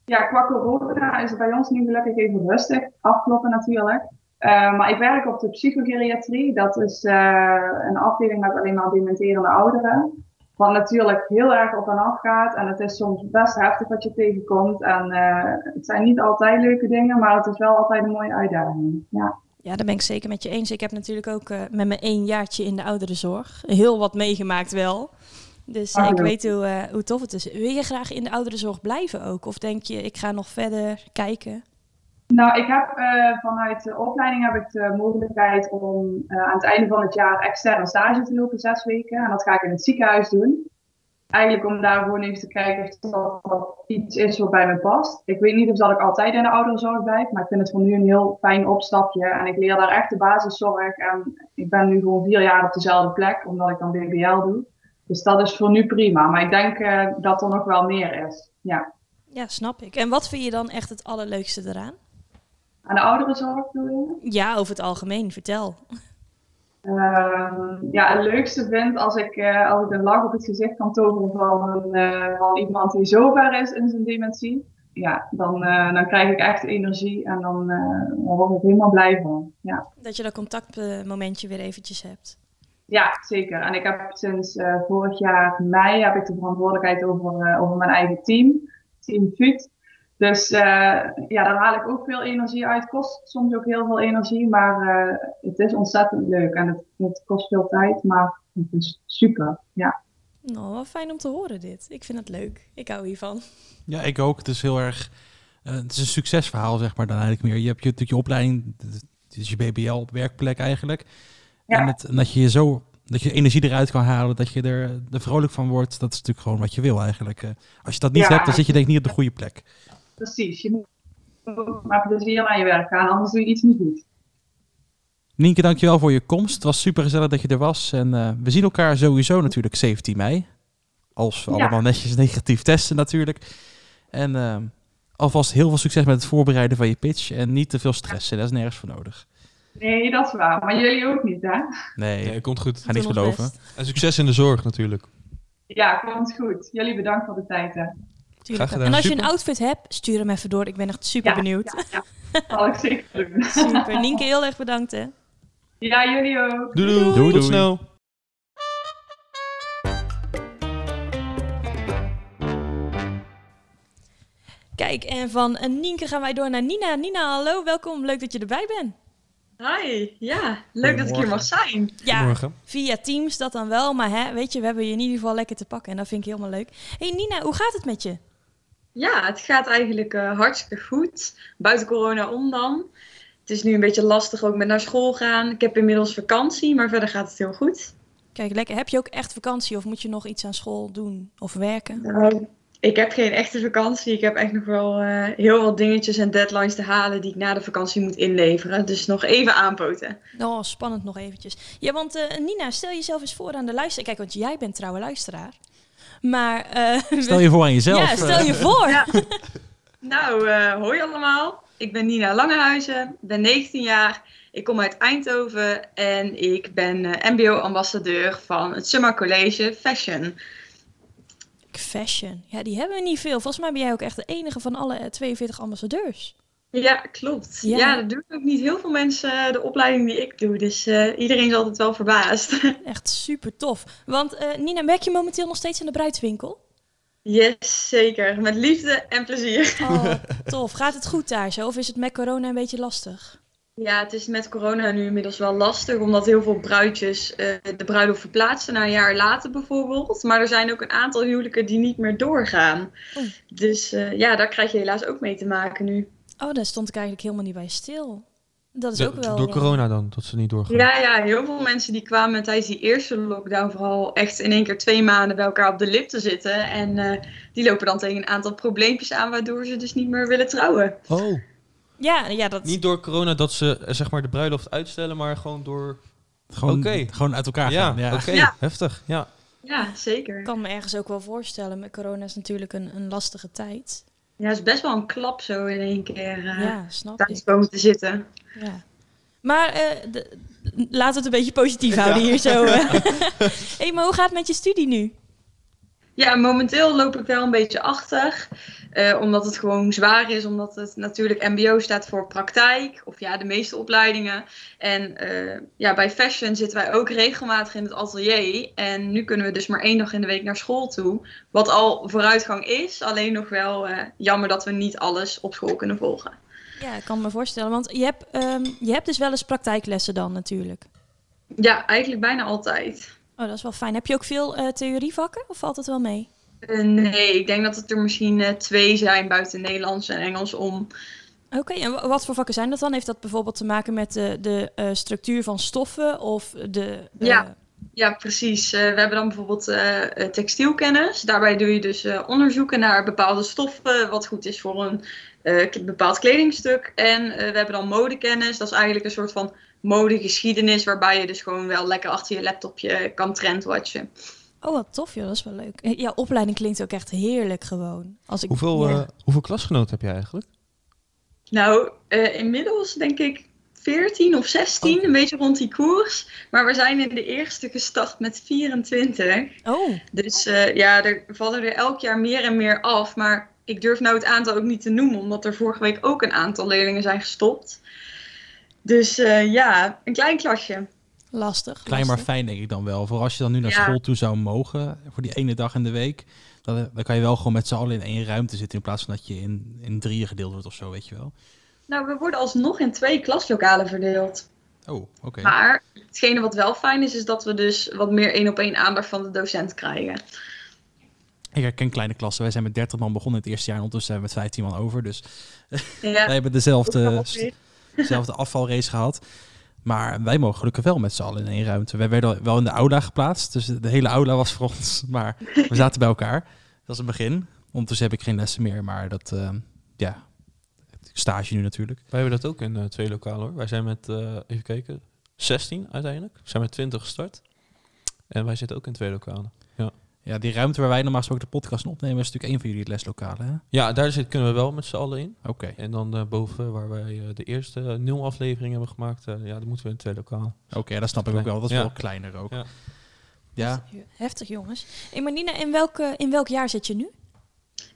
Ja, qua corona is het bij ons nu gelukkig even rustig. Afkloppen natuurlijk. Eh, maar ik werk op de psychogeriatrie. Dat is eh, een afdeling met alleen maar dementerende ouderen. Wat natuurlijk heel erg op en af gaat. En het is soms best heftig wat je tegenkomt. En eh, het zijn niet altijd leuke dingen, maar het is wel altijd een mooie uitdaging. Ja. Ja, daar ben ik zeker met je eens. Ik heb natuurlijk ook eh, met mijn één jaartje in de ouderenzorg heel wat meegemaakt wel. Dus Ah, ik weet hoe, eh, hoe tof het is. Wil je graag in de ouderenzorg blijven ook? Of denk je, ik ga nog verder kijken? Nou, ik heb eh, vanuit de opleiding heb ik de mogelijkheid om eh, aan het einde van het jaar externe stage te lopen, zes weken. En dat ga ik in het ziekenhuis doen. eigenlijk om daar gewoon even te kijken of dat, iets is wat bij me past. Ik weet niet of dat ik altijd in de ouderenzorg blijf, maar ik vind het voor nu een heel fijn opstapje. En ik leer daar echt de basiszorg. En ik ben nu gewoon vier jaar op dezelfde plek, omdat ik dan BBL doe. Dus dat is voor nu prima. Maar ik denk uh, dat er nog wel meer is. Ja. ja, snap ik. En wat vind je dan echt het allerleukste eraan? Aan de ouderenzorg bedoel je? Ja, over het algemeen. Vertel. Uh, ja, het leukste vind als ik, uh, als ik een lach op het gezicht kan toveren van, uh, van iemand die zo ver is in zijn dementie. Ja, dan, dan krijg ik echt energie en dan, dan word ik helemaal blij van. Ja. Dat je dat contactmomentje weer eventjes hebt. Ja, zeker. En ik heb sinds vorig jaar mei heb ik de verantwoordelijkheid over, over mijn eigen team, Team FUT. Dus uh, ja, daar haal ik ook veel energie uit. Kost soms ook heel veel energie, maar uh, het is ontzettend leuk. En het, het, kost veel tijd, maar het is super. Ja. Nou, wel fijn om te horen dit. Ik vind het leuk. Ik hou hiervan. Ja, ik ook. Het is heel erg... Uh, het is een succesverhaal, zeg maar, dan eigenlijk meer. Je hebt je, je opleiding, het is je BBL op werkplek eigenlijk. Ja. En, het, en dat je je zo dat je energie eruit kan halen, dat je er, er vrolijk van wordt, dat is natuurlijk gewoon wat je wil eigenlijk. als je dat niet ja. hebt, dan zit je denk ik niet op de goede plek. Precies, je moet maar plezier aan je werk gaan, anders doe je iets niet goed. Nienke, dankjewel voor je komst. Het was super gezellig dat je er was. En uh, we zien elkaar sowieso natuurlijk 17 mei. Als we ja. allemaal netjes negatief testen natuurlijk. En uh, alvast heel veel succes met het voorbereiden van je pitch. En niet te veel stressen, daar is nergens voor nodig. Nee, dat is waar. Maar jullie ook niet, hè? Nee, nee komt goed. Ga niks beloven. En succes in de zorg natuurlijk. Ja, komt goed. Jullie bedankt voor de tijd, hè. En als je een outfit hebt, stuur hem even door. Ik ben echt super benieuwd. Ja, ja. zal ik zeker doen. [laughs] Super. Nienke, heel erg bedankt hè. Ja, jullie ook. Doei doei. doei, Tot snel. Kijk, en van Nienke gaan wij door naar Nina. Nina, hallo, welkom. Leuk dat je erbij bent. Hi, ja, leuk dat ik hier mag zijn. Ja, via Teams dat dan wel, maar hè, weet je, we hebben je in ieder geval lekker te pakken en dat vind ik helemaal leuk. hey Nina, hoe gaat het met je? Ja, het gaat eigenlijk uh, hartstikke goed. Buiten corona om dan. Het is nu een beetje lastig ook met naar school gaan. Ik heb inmiddels vakantie, maar verder gaat het heel goed. Kijk, lekker. Heb je ook echt vakantie of moet je nog iets aan school doen of werken? Nou, ik heb geen echte vakantie. Ik heb echt nog wel uh, heel wat dingetjes en deadlines te halen die ik na de vakantie moet inleveren. Dus nog even aanpoten. Oh, spannend nog eventjes. Ja, want uh, Nina, stel jezelf eens voor aan de luisteraar. Kijk, want jij bent trouwe luisteraar. Maar... Uh, stel je voor aan jezelf. Ja, stel je voor. Ja. [laughs] nou, hoi allemaal. Ik ben Nina Langehuizen, ben 19 jaar. Ik kom uit Eindhoven en ik ben mbo-ambassadeur van het Summer College Fashion fashion. Ja, die hebben we niet veel. Volgens mij ben jij ook echt de enige van alle 42 ambassadeurs. Ja, klopt. Ja, ja dat doen ook niet heel veel mensen de opleiding die ik doe. Dus uh, iedereen is altijd wel verbaasd. [laughs] Echt super tof. Want uh, Nina, werk je momenteel nog steeds in de bruidswinkel? Yes, zeker. Met liefde en plezier. Oh, [laughs] tof. Gaat het goed daar zo? Of is het met corona een beetje lastig? Ja, het is met corona nu inmiddels wel lastig, omdat heel veel bruidjes uh, de bruiloft verplaatsen naar een jaar later bijvoorbeeld. Maar er zijn ook een aantal huwelijken die niet meer doorgaan. Oh. Dus uh, ja, daar krijg je helaas ook mee te maken nu. Oh, daar stond ik eigenlijk helemaal niet bij stil. Dat is ook wel... Door corona dan, dat ze niet doorgaan? Ja, ja, heel veel mensen die kwamen tijdens die eerste lockdown vooral echt in één keer twee maanden bij elkaar op de lip te zitten. En uh, die lopen dan tegen een aantal probleempjes aan, waardoor ze dus niet meer willen trouwen. Oh. Ja, ja, dat... Niet door corona dat ze eh, zeg maar de bruiloft uitstellen, maar gewoon door... Gewoon, okay. gewoon uit elkaar gaan. Ja, oké. Heftig, ja. Ja, zeker. Ik kan me ergens ook wel voorstellen. Met corona is natuurlijk een, een lastige tijd. Ja, het is best wel een klap zo in één keer uh, ja, snap thuis ik. komen te zitten. Ja. Maar uh, de, laten we het een beetje positief [laughs] houden hier zo. [laughs] hey, maar hoe gaat het met je studie nu? Ja, momenteel loop ik wel een beetje achter. Uh, omdat het gewoon zwaar is, omdat het natuurlijk MBO staat voor praktijk, of ja, de meeste opleidingen. En uh, ja, bij fashion zitten wij ook regelmatig in het atelier. En nu kunnen we dus maar één dag in de week naar school toe. Wat al vooruitgang is, alleen nog wel uh, jammer dat we niet alles op school kunnen volgen. Ja, ik kan me voorstellen, want je hebt, um, je hebt dus wel eens praktijklessen dan natuurlijk. Ja, eigenlijk bijna altijd. Oh, dat is wel fijn. Heb je ook veel theorievakken of valt het wel mee? Uh, nee, ik denk dat het er misschien uh, twee zijn buiten Nederlands en Engels om. Oké, en wat voor vakken zijn dat dan? Heeft dat bijvoorbeeld te maken met de, de uh, structuur van stoffen of de... ja. Ja, precies. Eh, we hebben dan bijvoorbeeld eh, eh, textielkennis. Daarbij doe je dus eh, onderzoeken naar bepaalde stoffen, wat goed is voor een eh, bepaald kledingstuk. En eh, we hebben dan modekennis. Dat is eigenlijk een soort van modegeschiedenis, waarbij je dus gewoon wel lekker achter je laptopje kan trendwatchen. Oh, wat tof joh, dat is wel leuk. Eh, Ja, opleiding klinkt ook echt heerlijk gewoon. Als ik, Hoeveel, ja. eh, hoeveel klasgenoten heb je eigenlijk? Nou, eh, inmiddels denk ik 14 of 16, een beetje rond die koers. Maar we zijn in de eerste gestart met 24. Oh, Dus eh, ja, er vallen er elk jaar meer en meer af. Maar ik durf nou het aantal ook niet te noemen, omdat er vorige week ook een aantal leerlingen zijn gestopt. Dus eh, ja, een klein klasje. Lastig. Klein maar fijn denk ik dan wel. Voor als je dan nu naar Ja. school toe zou mogen, voor die ene dag in de week, dan, dan kan je wel gewoon met z'n allen in één ruimte zitten in plaats van dat je in, in drieën gedeeld wordt of zo, weet je wel. Nou, we worden alsnog in twee klaslokalen verdeeld. Oh, oké. Maar hetgene wat wel fijn is, is dat we dus wat meer één op één aandacht van de docent krijgen. Ik herken kleine klassen. Wij zijn met 30 man begonnen in het eerste jaar en ondertussen zijn we met 15 man over. Dus Ja, [laughs] wij hebben dezelfde, dezelfde afvalrace gehad. Maar wij mogen gelukkig wel met z'n allen in één ruimte. Wij werden wel in de aula geplaatst. Dus de hele aula was voor ons. [laughs] Maar we zaten bij elkaar. Dat was het begin. Ondertussen heb ik geen lessen meer. Maar dat, eh, ja, stage nu natuurlijk. Wij hebben dat ook in eh, twee lokalen hoor. Wij zijn met, eh, even kijken, 16 uiteindelijk. We zijn met 20 gestart. En wij zitten ook in twee lokalen. Ja, die ruimte waar wij normaal gesproken de podcast opnemen... is natuurlijk een van jullie leslokalen, hè? Ja, daar zit, kunnen we wel met z'n allen in. Oké. En dan eh, boven, waar wij eh, de eerste eh, nul aflevering hebben gemaakt, ja, dan moeten we in twee lokalen. Oké, dat snap ik ook wel. Dat is Ja. wel kleiner ook. Ja. Ja. Heftig jongens. Hey, maar Nina, in, welke, in welk jaar zit je nu?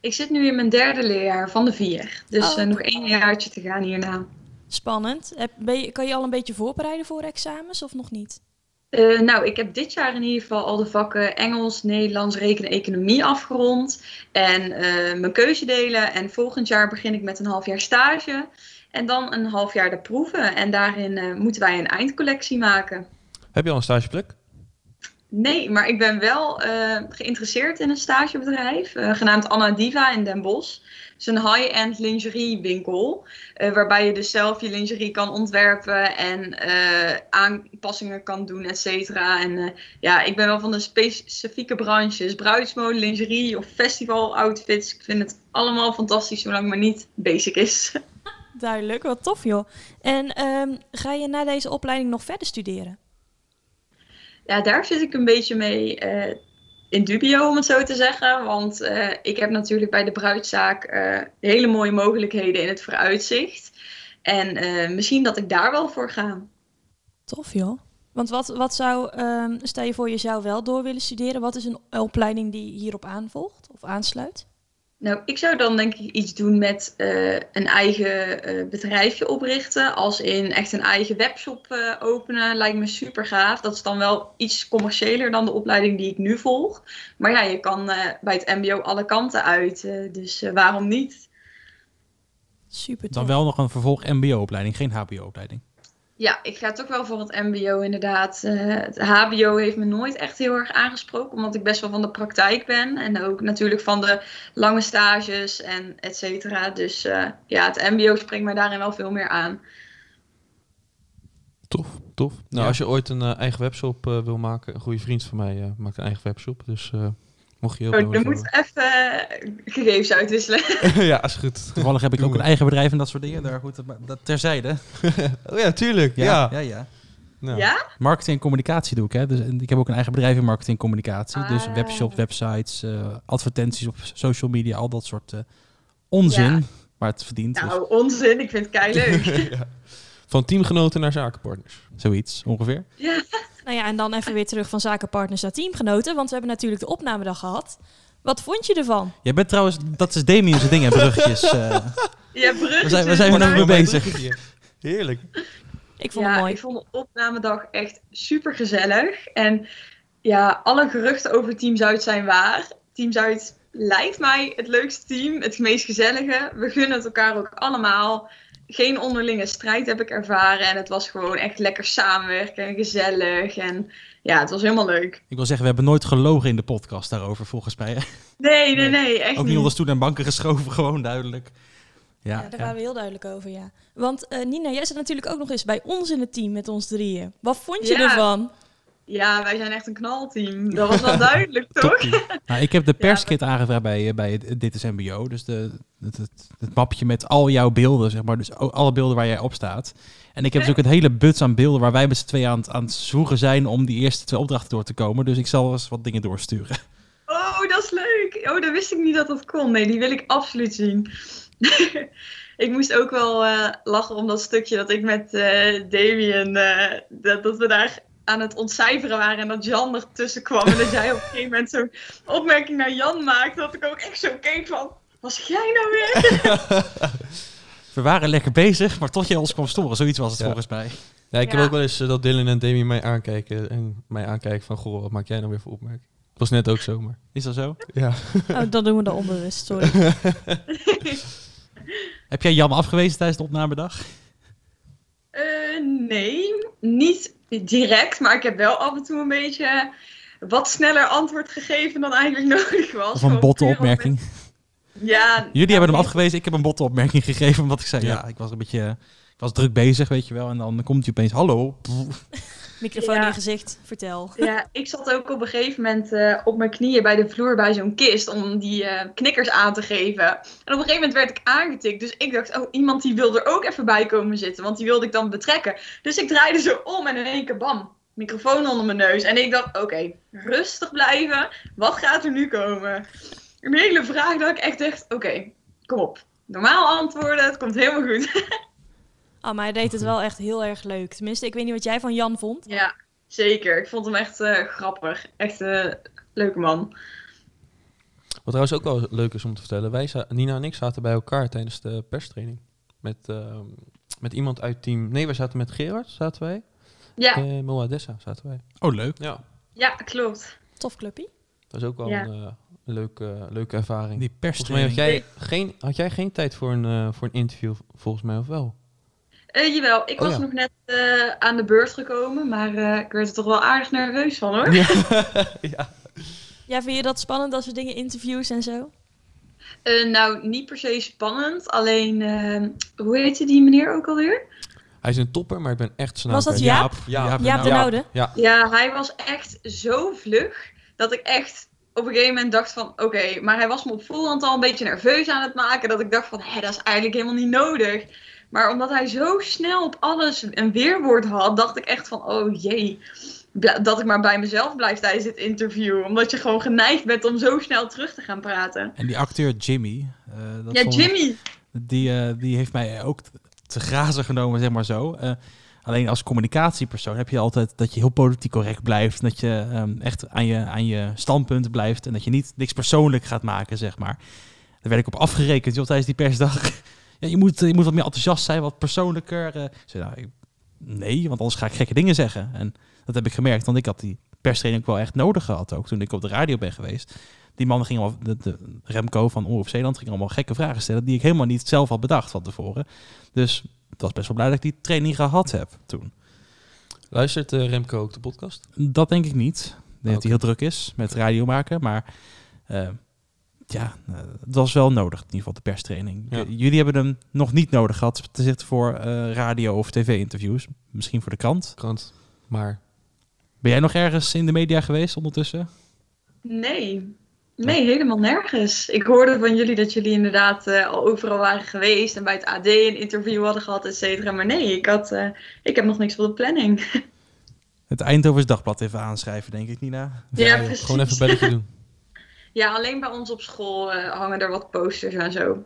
Ik zit nu in mijn derde leerjaar van de vier. Dus Oh, nog één jaartje te gaan hierna. Spannend. Heb, ben je, kan je al een beetje voorbereiden voor examens of nog niet? Eh, nou, ik heb dit jaar in ieder geval al de vakken Engels, Nederlands, rekenen, economie afgerond. En eh, mijn keuze delen. En volgend jaar begin ik met een half jaar stage. En dan een half jaar de proeven. En daarin eh, moeten wij een eindcollectie maken. Heb je al een stageplek? Nee, maar ik ben wel geïnteresseerd in een stagebedrijf, genaamd Anna Diva in Den Bosch. Is een high-end lingeriewinkel, eh waarbij je dus zelf je lingerie kan ontwerpen en eh, aanpassingen kan doen, et cetera. En eh, ja, ik ben wel van de specifieke branches, bruidsmode, lingerie of festival outfits. Ik vind het allemaal fantastisch, zolang het maar niet basic is. [laughs] Duidelijk, wat tof joh. En ehm, ga je na deze opleiding nog verder studeren? Ja, daar zit ik een beetje mee in dubio, om het zo te zeggen. Want eh, ik heb natuurlijk bij de bruidszaak eh, hele mooie mogelijkheden in het vooruitzicht. En eh, misschien dat ik daar wel voor ga. Tof joh. Want wat, wat zou, ehm, stel je voor je zou wel door willen studeren, wat is een opleiding die hierop aanvolgt of aansluit? Nou, ik zou dan denk ik iets doen met eh, een eigen eh, bedrijfje oprichten. Als in echt een eigen webshop eh, openen. Lijkt me super gaaf. Dat is dan wel iets commerciëler dan de opleiding die ik nu volg. Maar ja, je kan eh, bij het MBO alle kanten uit. eh, dus waarom niet? Super tof. Dan wel nog een vervolg mbo-opleiding, geen hbo-opleiding. Ja, ik ga toch wel voor het MBO inderdaad. Eh, het HBO heeft me nooit echt heel erg aangesproken, omdat ik best wel van de praktijk ben. En ook natuurlijk van de lange stages en et cetera. Dus eh, ja, het MBO springt mij daarin wel veel meer aan. Tof, tof. Nou, Ja. als je ooit een eh, eigen webshop wil maken, een goede vriend van mij eh, maakt een eigen webshop. Dus eh, mocht je heel Oh, dan moet even eh, gegevens uitwisselen. [laughs] ja, is goed. Toevallig heb ik ook een eigen bedrijf en dat soort dingen. Daar goed, dat, terzijde. [laughs] oh ja, tuurlijk. Ja. Ja, ja, ja. Nou, Ja? Marketing en communicatie doe ik. Hè. Dus ik heb ook een eigen bedrijf in marketing en communicatie. Dus Ah. webshops, websites, eh, advertenties op social media, al dat soort eh, onzin. Ja. Maar het verdient. dus Nou, onzin. Ik vind het kei [laughs] leuk. Ja. Van teamgenoten naar zakenpartners. zoiets ongeveer. ja. Nou ja, en dan even weer terug van zakenpartners naar teamgenoten, want we hebben natuurlijk de opnamedag gehad. Wat vond je ervan? Jij bent trouwens, dat is Damien's ding, hè, bruggetjes. eh. Ja, bruggetjes. We zijn- we zijn er maar- nog mee bezig. Heerlijk. Ik vond ja, het mooi. ik vond de opnamedag echt super gezellig. En ja, alle geruchten over Team Zuid zijn waar. Team Zuid lijkt mij het leukste team, het meest gezellige. We gunnen het elkaar ook allemaal. Geen onderlinge strijd heb ik ervaren. En het was gewoon echt lekker samenwerken en gezellig. En ja, het was helemaal leuk. Ik wil zeggen, we hebben nooit gelogen in de podcast daarover, volgens mij. hè. Nee, nee, nee, echt Ook niet onder stoel en banken geschoven, [laughs] gewoon duidelijk. Ja, Ja, daar ja. waren we heel duidelijk over, ja. Want eh, Nina, jij zit natuurlijk ook nog eens bij ons in het team met ons drieën. Wat vond je Ja. ervan? Ja, wij zijn echt een knalteam. Dat was wel duidelijk, [laughs] toch? Nou, ik heb de [laughs] perskit aangevraagd bij, eh, bij Dit is MBO. Dus de, het, het, het mapje met al jouw beelden, zeg maar. Dus alle beelden waar jij op staat. En ik heb dus [laughs] ook een hele buts aan beelden waar wij met z'n twee aan, het- aan het zwoegen zijn om die eerste twee opdrachten door te komen. Dus ik zal eens wat dingen doorsturen. Oh, dat is leuk. Oh, dat wist ik niet dat dat kon. Nee, die wil ik absoluut zien. ik moest ook wel eh, lachen om dat stukje dat ik met eh Damien, dat, dat we daar aan het ontcijferen waren en dat Jan er tussen kwam. En dat jij op een gegeven moment zo'n opmerking naar Jan maakte, dat ik ook echt zo keek van, zeg jij nou weer? [laughs] We waren lekker bezig, maar tot je ons kwam storen. Zoiets was het Ja. volgens mij. Ja, ik heb Ja. ook wel eens eh, dat Dylan en Demi mij aankijken en mij aankijken van, goh, wat maak jij nou weer voor opmerking? Het was net ook zo, maar... Is dat zo? Ja. Oh, dat doen we dan onbewust, sorry. [laughs] Heb jij Jan afgewezen tijdens de opnamedag? Eh, nee, niet direct, maar ik heb wel af en toe een beetje wat sneller antwoord gegeven dan eigenlijk [laughs] nodig was. Of een botte opmerking? met- Ja. Jullie hebben hem nee. afgewezen. Ik heb een botte opmerking [laughs] gegeven. Omdat ik zei, ja, Ja. ik was een beetje... Ik was druk bezig, weet je wel. En dan komt hij opeens, hallo. [laughs] Microfoon Ja. in gezicht, vertel. Ja, ik zat ook op een gegeven moment eh, op mijn knieën bij de vloer bij zo'n kist om die eh, knikkers aan te geven. En op een gegeven moment werd ik aangetikt. Dus ik dacht, oh, iemand die wil er ook even bij komen zitten. Want die wilde ik dan betrekken. Dus ik draaide zo om en in één keer bam, microfoon onder mijn neus. En ik dacht, oké, rustig blijven. Wat gaat er nu komen? Een hele vraag dat ik echt dacht, oké, kom op. Normaal antwoorden, het komt helemaal goed. [laughs] Oh, maar hij deed het wel echt heel erg leuk. Tenminste, ik weet niet wat jij van Jan vond. ja, zeker. Ik vond hem echt eh, grappig. Echt een leuke man. Wat trouwens ook wel leuk is om te vertellen, wij Nina en ik zaten bij elkaar tijdens de perstraining. Met, ehm, met iemand uit team... Nee, wij zaten met Gerard, zaten wij. Ja, Eh Moa Dessa zaten wij. Oh, leuk. Ja. ja klopt. Tof clubje. Dat is ook wel Ja. een, eh, leuke, leuke ervaring. Die Volgens mij had perstraining. jij, geen, had jij geen tijd voor een, eh, voor een interview, volgens mij, of wel? Eh, jawel, ik Oh, was ja. nog net eh, aan de beurt gekomen, maar eh, ik werd er toch wel aardig nerveus van hoor. Ja. [laughs] [laughs] ja. Ja, vind je dat spannend als we dingen interviews en zo? Eh, nou, niet per se spannend, alleen, eh, hoe heette die meneer ook alweer? Hij is een topper, maar ik ben echt zijn Was dat kwijt. Jaap? Jaap. Jaap de Ja. Noude? Ja. Ja, hij was echt zo vlug dat ik echt op een gegeven moment dacht van, oké, maar hij was me op voorhand al een beetje nerveus aan het maken, dat ik dacht van, hé, dat is eigenlijk helemaal niet nodig. Maar omdat hij zo snel op alles een weerwoord had, dacht ik echt van, oh jee, dat ik maar bij mezelf blijf tijdens dit interview. Omdat je gewoon geneigd bent om zo snel terug te gaan praten. En die acteur Jimmy. eh, dat ja, vond- Jimmy. Die, eh, die heeft mij ook te grazen genomen, zeg maar zo. Eh, alleen als communicatiepersoon heb je altijd dat je heel politiek correct blijft. Dat je ehm, echt aan je, aan je standpunt blijft. En dat je niet niks persoonlijk gaat maken, zeg maar. Daar werd ik op afgerekend joh, tijdens die persdag. [laughs] ja, je, moet, je moet wat meer enthousiast zijn, wat persoonlijker. eh. Ik zei, nou, ik- nee, want anders ga ik gekke dingen zeggen. En dat heb ik gemerkt, want ik had die perstraining ook wel echt nodig gehad. Ook toen ik op de radio ben geweest. Die man ging al, de, de Remco van Omroep Zeeland ging allemaal gekke vragen stellen die ik helemaal niet zelf had bedacht van tevoren. Dus ik was best wel blij dat ik die training gehad heb toen. Luistert eh, Remco ook de podcast? Dat denk ik niet. Ik denk dat hij heel druk is met radio maken, maar eh, ja, eh, het was wel nodig in ieder geval de perstraining. Ja. J- Jullie hebben hem nog niet nodig gehad te zitten voor eh, radio of tv-interviews. Misschien voor de krant. Krant. Maar Ben jij nog ergens in de media geweest ondertussen? Nee. Nee, helemaal nergens. Ik hoorde van jullie dat jullie inderdaad eh, al overal waren geweest en bij het AD een interview hadden gehad, et cetera. Maar nee, ik, had, eh, ik heb nog niks voor de planning. [laughs] Het Eindhovens Dagblad even aanschrijven, denk ik, Nina. Ja, precies. gewoon even een belletje doen. [laughs] Ja, alleen bij ons op school eh, hangen er wat posters en zo.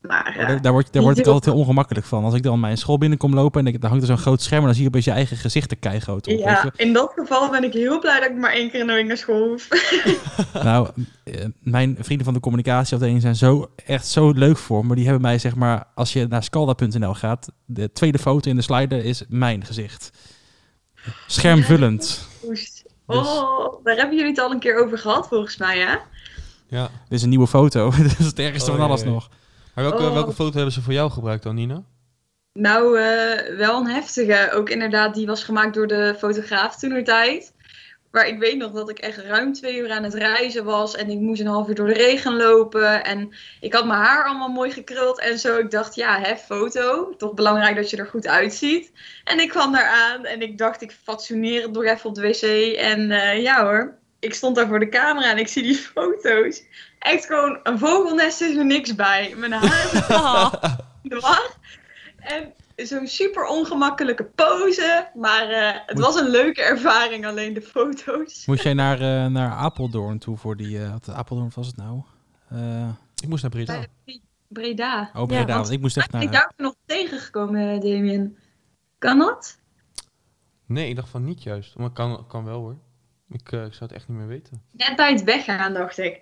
Maar Maar eh, Daar, daar, word, daar word ik heel altijd heel ongemakkelijk van. Als ik dan mijn school binnenkom lopen en ik, dan hangt er zo'n groot scherm en dan zie je opeens je eigen gezicht er keigroot op. ja, in dat geval ben ik heel blij dat ik maar één keer in de week naar school hoef. [laughs] Nou, eh, mijn vrienden van de communicatieafdeling zijn zo, echt zo leuk voor me. Die hebben mij, zeg maar, als je naar scalda.nl gaat, de tweede foto in de slider is mijn gezicht. Schermvullend. Oest. Oh, daar hebben jullie het al een keer over gehad volgens mij, hè? Ja. Dit is een nieuwe foto. [laughs] Dit is het ergste Oh, van ja, alles ja. nog. Maar welke, Oh. welke foto hebben ze voor jou gebruikt dan, Nina? Nou, eh, wel een heftige. Ook inderdaad, die was gemaakt door de fotograaf toen tijd. Maar ik weet nog dat ik echt ruim twee uur aan het reizen was. En ik moest een half uur door de regen lopen. En ik had mijn haar allemaal mooi gekruld en zo. Ik dacht, ja, hè, foto. Toch belangrijk dat je er goed uitziet. En ik kwam daar aan en ik dacht, ik fatsoeneer het nog even op de wc. En eh, ja hoor, ik stond daar voor de camera en ik zie die foto's. Echt gewoon een vogelnest is er niks bij. Mijn haar is [laughs] dwars. En zo'n super ongemakkelijke pose. Maar eh, het was een leuke ervaring, alleen de foto's. Moest jij naar, eh, naar Apeldoorn toe voor die... eh, wat Apeldoorn was het nou? Eh, Ik moest naar Breda. Bij Breda. oh, Breda. want want ik moest echt Ben ik naar... daar nog tegengekomen, Damien? Kan dat? Nee, ik dacht van niet juist. Maar kan, kan wel hoor. Ik, eh, ik zou het echt niet meer weten. Net bij het weggaan, dacht ik.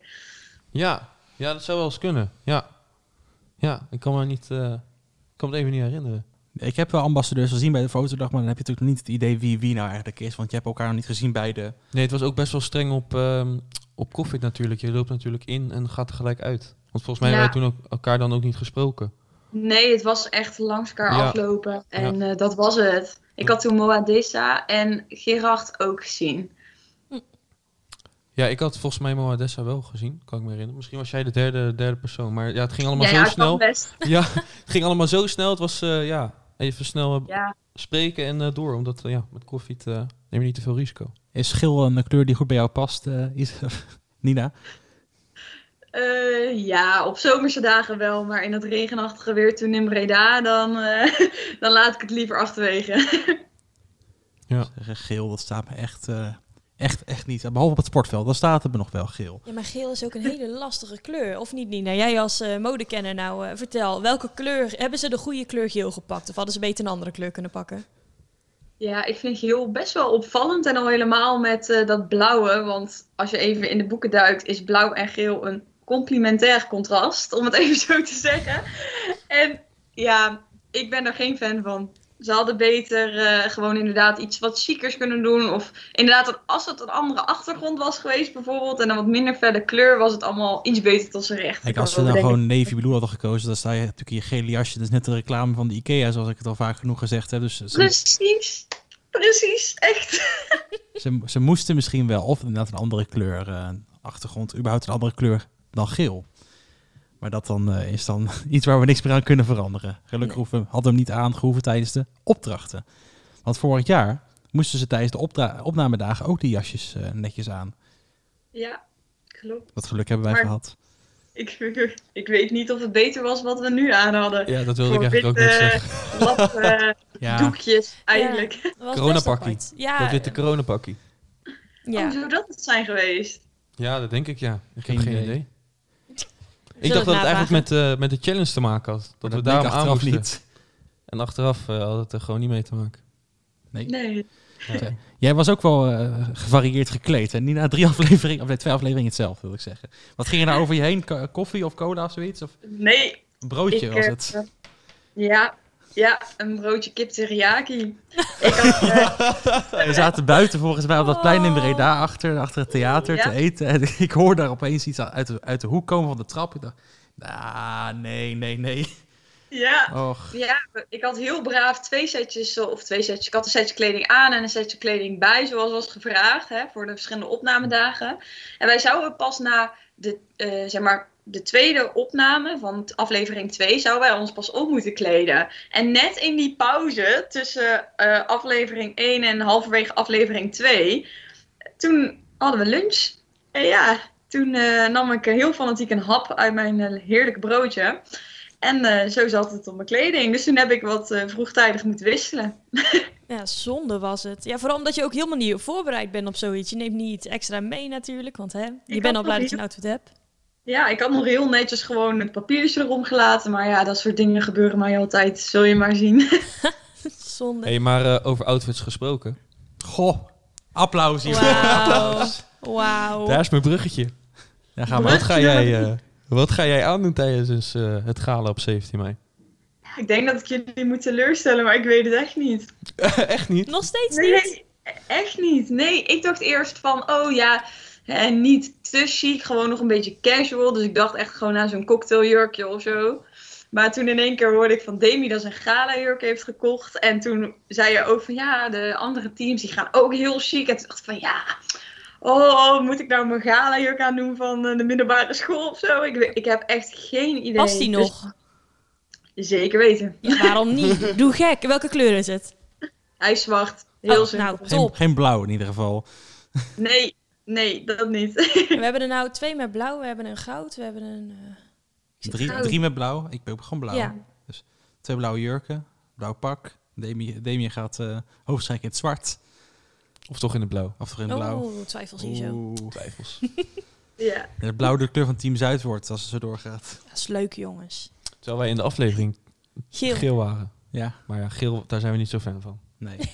Ja, ja dat zou wel eens kunnen. Ja, ja ik kan me niet, eh, ik kan me het even niet herinneren. Ik heb wel ambassadeurs gezien bij de fotodag, maar dan heb je natuurlijk nog niet het idee wie wie nou eigenlijk is. Want je hebt elkaar nog niet gezien bij de... Nee, het was ook best wel streng op, ehm op COVID natuurlijk. Je loopt natuurlijk in en gaat er gelijk uit. Want volgens mij Ja. hebben wij toen ook elkaar dan ook niet gesproken. Nee, het was echt langs elkaar Ja. aflopen. En eh, dat was het. Ik had toen Moa Dessa en Gerard ook gezien. Ja, ik had volgens mij Moa Dessa wel gezien, kan ik me herinneren. Misschien was jij de derde, derde persoon. Maar ja, het ging allemaal ja, zo ja, snel. best. Ja, [laughs] het ging allemaal zo snel. Het was eh, ja, even snel eh, Ja. spreken en eh, door. Omdat eh, ja, met koffie eh, neem je niet te veel risico. Is geel een kleur die goed bij jou past, eh, Is- [laughs] Nina? Eh, ja, op zomerse dagen wel. Maar in het regenachtige weer toen in Breda, dan, eh, [laughs] dan laat ik het liever achterwege. [laughs] Zeggen, Geel, dat staat me echt, eh, echt, echt niet. Behalve op het sportveld, dan staat het me nog wel geel. ja, maar geel is ook een hele [laughs] lastige kleur. Of niet, Nina? Jij als eh, modekenner, nou eh, vertel. Welke kleur, hebben ze de goede kleur geel gepakt? Of hadden ze beter een andere kleur kunnen pakken? Ja, ik vind geel best wel opvallend. En al helemaal met eh, dat blauwe. Want als je even in de boeken duikt, is blauw en geel een complementair contrast. Om het [laughs] even zo te zeggen. En ja, ik ben er geen fan van. Ze hadden beter eh, gewoon inderdaad iets wat chiquers kunnen doen. Of inderdaad, als het een andere achtergrond was geweest bijvoorbeeld. En een wat minder felle kleur, was het allemaal iets beter tot zijn recht. Kijk, als ze nou gewoon navy blue hadden gekozen, dan sta je natuurlijk in je gele jasje. Dat is net de reclame van de Ikea, zoals ik het al vaak genoeg gezegd heb. Dus ze, Precies, precies, echt. [laughs] ze, ze moesten misschien wel, of inderdaad een andere kleur, eh, achtergrond, überhaupt een andere kleur dan geel. Maar dat dan eh, is dan [laughs] iets waar we niks meer aan kunnen veranderen. Gelukkig hoeven, hadden we hem niet aangehoeven tijdens de opdrachten. Want vorig jaar moesten ze tijdens de opnamedagen ook die jasjes eh, netjes aan. Ja, klopt. Wat geluk hebben wij Maar- gehad. Ik, [laughs] ik weet niet of het beter was wat we nu aan hadden. Ja, dat wilde ik eigenlijk ook witte zeggen. [laughs] Lap, eh, Ja, doekjes eigenlijk. Dat was Coronapakkie. Ja, Dat witte coronapakkie. ja. Hoe zou dat het zijn geweest? Ja, dat denk ik ja. Ik Geen heb geen idee. idee. Ik dacht dat het eigenlijk met, eh, met de challenge te maken had. Dat, we daarom aan achteraf moesten. niet. En achteraf eh, had het er gewoon niet mee te maken. Nee. Jij was ook wel eh, gevarieerd gekleed. En niet na drie [laughs] afleveringen, of nee, twee afleveringen hetzelfde, wil ik zeggen. Wat ging er nou over je heen? Ko- Koffie of cola of zoiets? Of Nee. een broodje ik, was het? Ja, ja, een broodje kip teriyaki. Ik had, [laughs] eh, We zaten buiten volgens mij op dat plein in. Breda achter, achter het theater Ja. te eten. En [laughs] ik hoorde daar opeens iets uit de, uit de hoek komen van de trap. Ik dacht, ah, nee, nee, nee. ja, Och, ja, ik had heel braaf twee setjes, of twee setjes. Ik had een setje kleding aan en een setje kleding bij, zoals was gevraagd, hè, voor de verschillende opnamedagen. En wij zouden pas na de, eh, zeg maar, de tweede opname van aflevering 2, zouden wij ons pas op moeten kleden. En net in die pauze tussen eh, aflevering 1 en halverwege aflevering 2, toen hadden we lunch. En ja, toen eh, nam ik heel fanatiek een hap uit mijn eh, heerlijke broodje. En zo zat het op mijn kleding. Dus toen heb ik wat vroegtijdig moeten wisselen. [laughs] Ja, zonde was het. Ja, vooral omdat je ook helemaal niet voorbereid bent op zoiets. Je neemt niet extra mee natuurlijk, want hè, je bent al blij dat je een outfit hebt. Ja, ik had nog heel netjes gewoon het papiertje erom gelaten. Maar ja, dat soort dingen gebeuren mij altijd. Zul je maar zien. [laughs] Zonde. hey, maar eh, over outfits gesproken. goh. Applaus hier. Wauw. [laughs] Wauw. Daar is mijn bruggetje. Ja, gaan we. Wat ga jij, eh, wat ga jij aandoen tijdens eh, het gala op 17 mei? ik denk dat ik jullie moet teleurstellen, maar ik weet het echt niet. [laughs] Echt niet? Nog steeds niet? Nee, echt niet. Nee, ik dacht eerst van, oh ja, hè, niet te chic, gewoon nog een beetje casual. Dus ik dacht echt gewoon aan zo'n cocktailjurkje of zo. Maar toen in één keer hoorde ik van Demi dat ze een gala-jurk heeft gekocht. En toen zei je ook van ja, de andere teams die gaan ook heel chic. En toen dacht ik van ja, oh, moet ik nou mijn gala-jurk aan doen van eh, de middelbare school of zo? Ik, ik heb echt geen idee. Past die Dus- nog? zeker weten. Ja, waarom niet? [laughs] Doe gek. Welke kleur is het? Hij is zwart. Heel Oh, simpel. nou, geen blauw in ieder geval. Nee, nee, dat niet. We [laughs] hebben er nou twee met blauw, we hebben een goud, we hebben een... eh, Drie, goud. drie met blauw. Ik ben ook gewoon blauw. Ja, Twee blauwe jurken. Blauw pak. Demi, Demi gaat eh hoofdstrijk in het zwart. Of toch in het blauw? Of toch in het blauw. oh, twijfels hier zo. Oeh. Twijfels. [laughs] ja. En het blauw de kleur van Team Zuid wordt als het zo doorgaat. Dat is leuk, jongens. Terwijl wij in de aflevering Geel, geel waren. Ja, Maar ja, geel, daar zijn we niet zo fan van. Nee. [laughs] is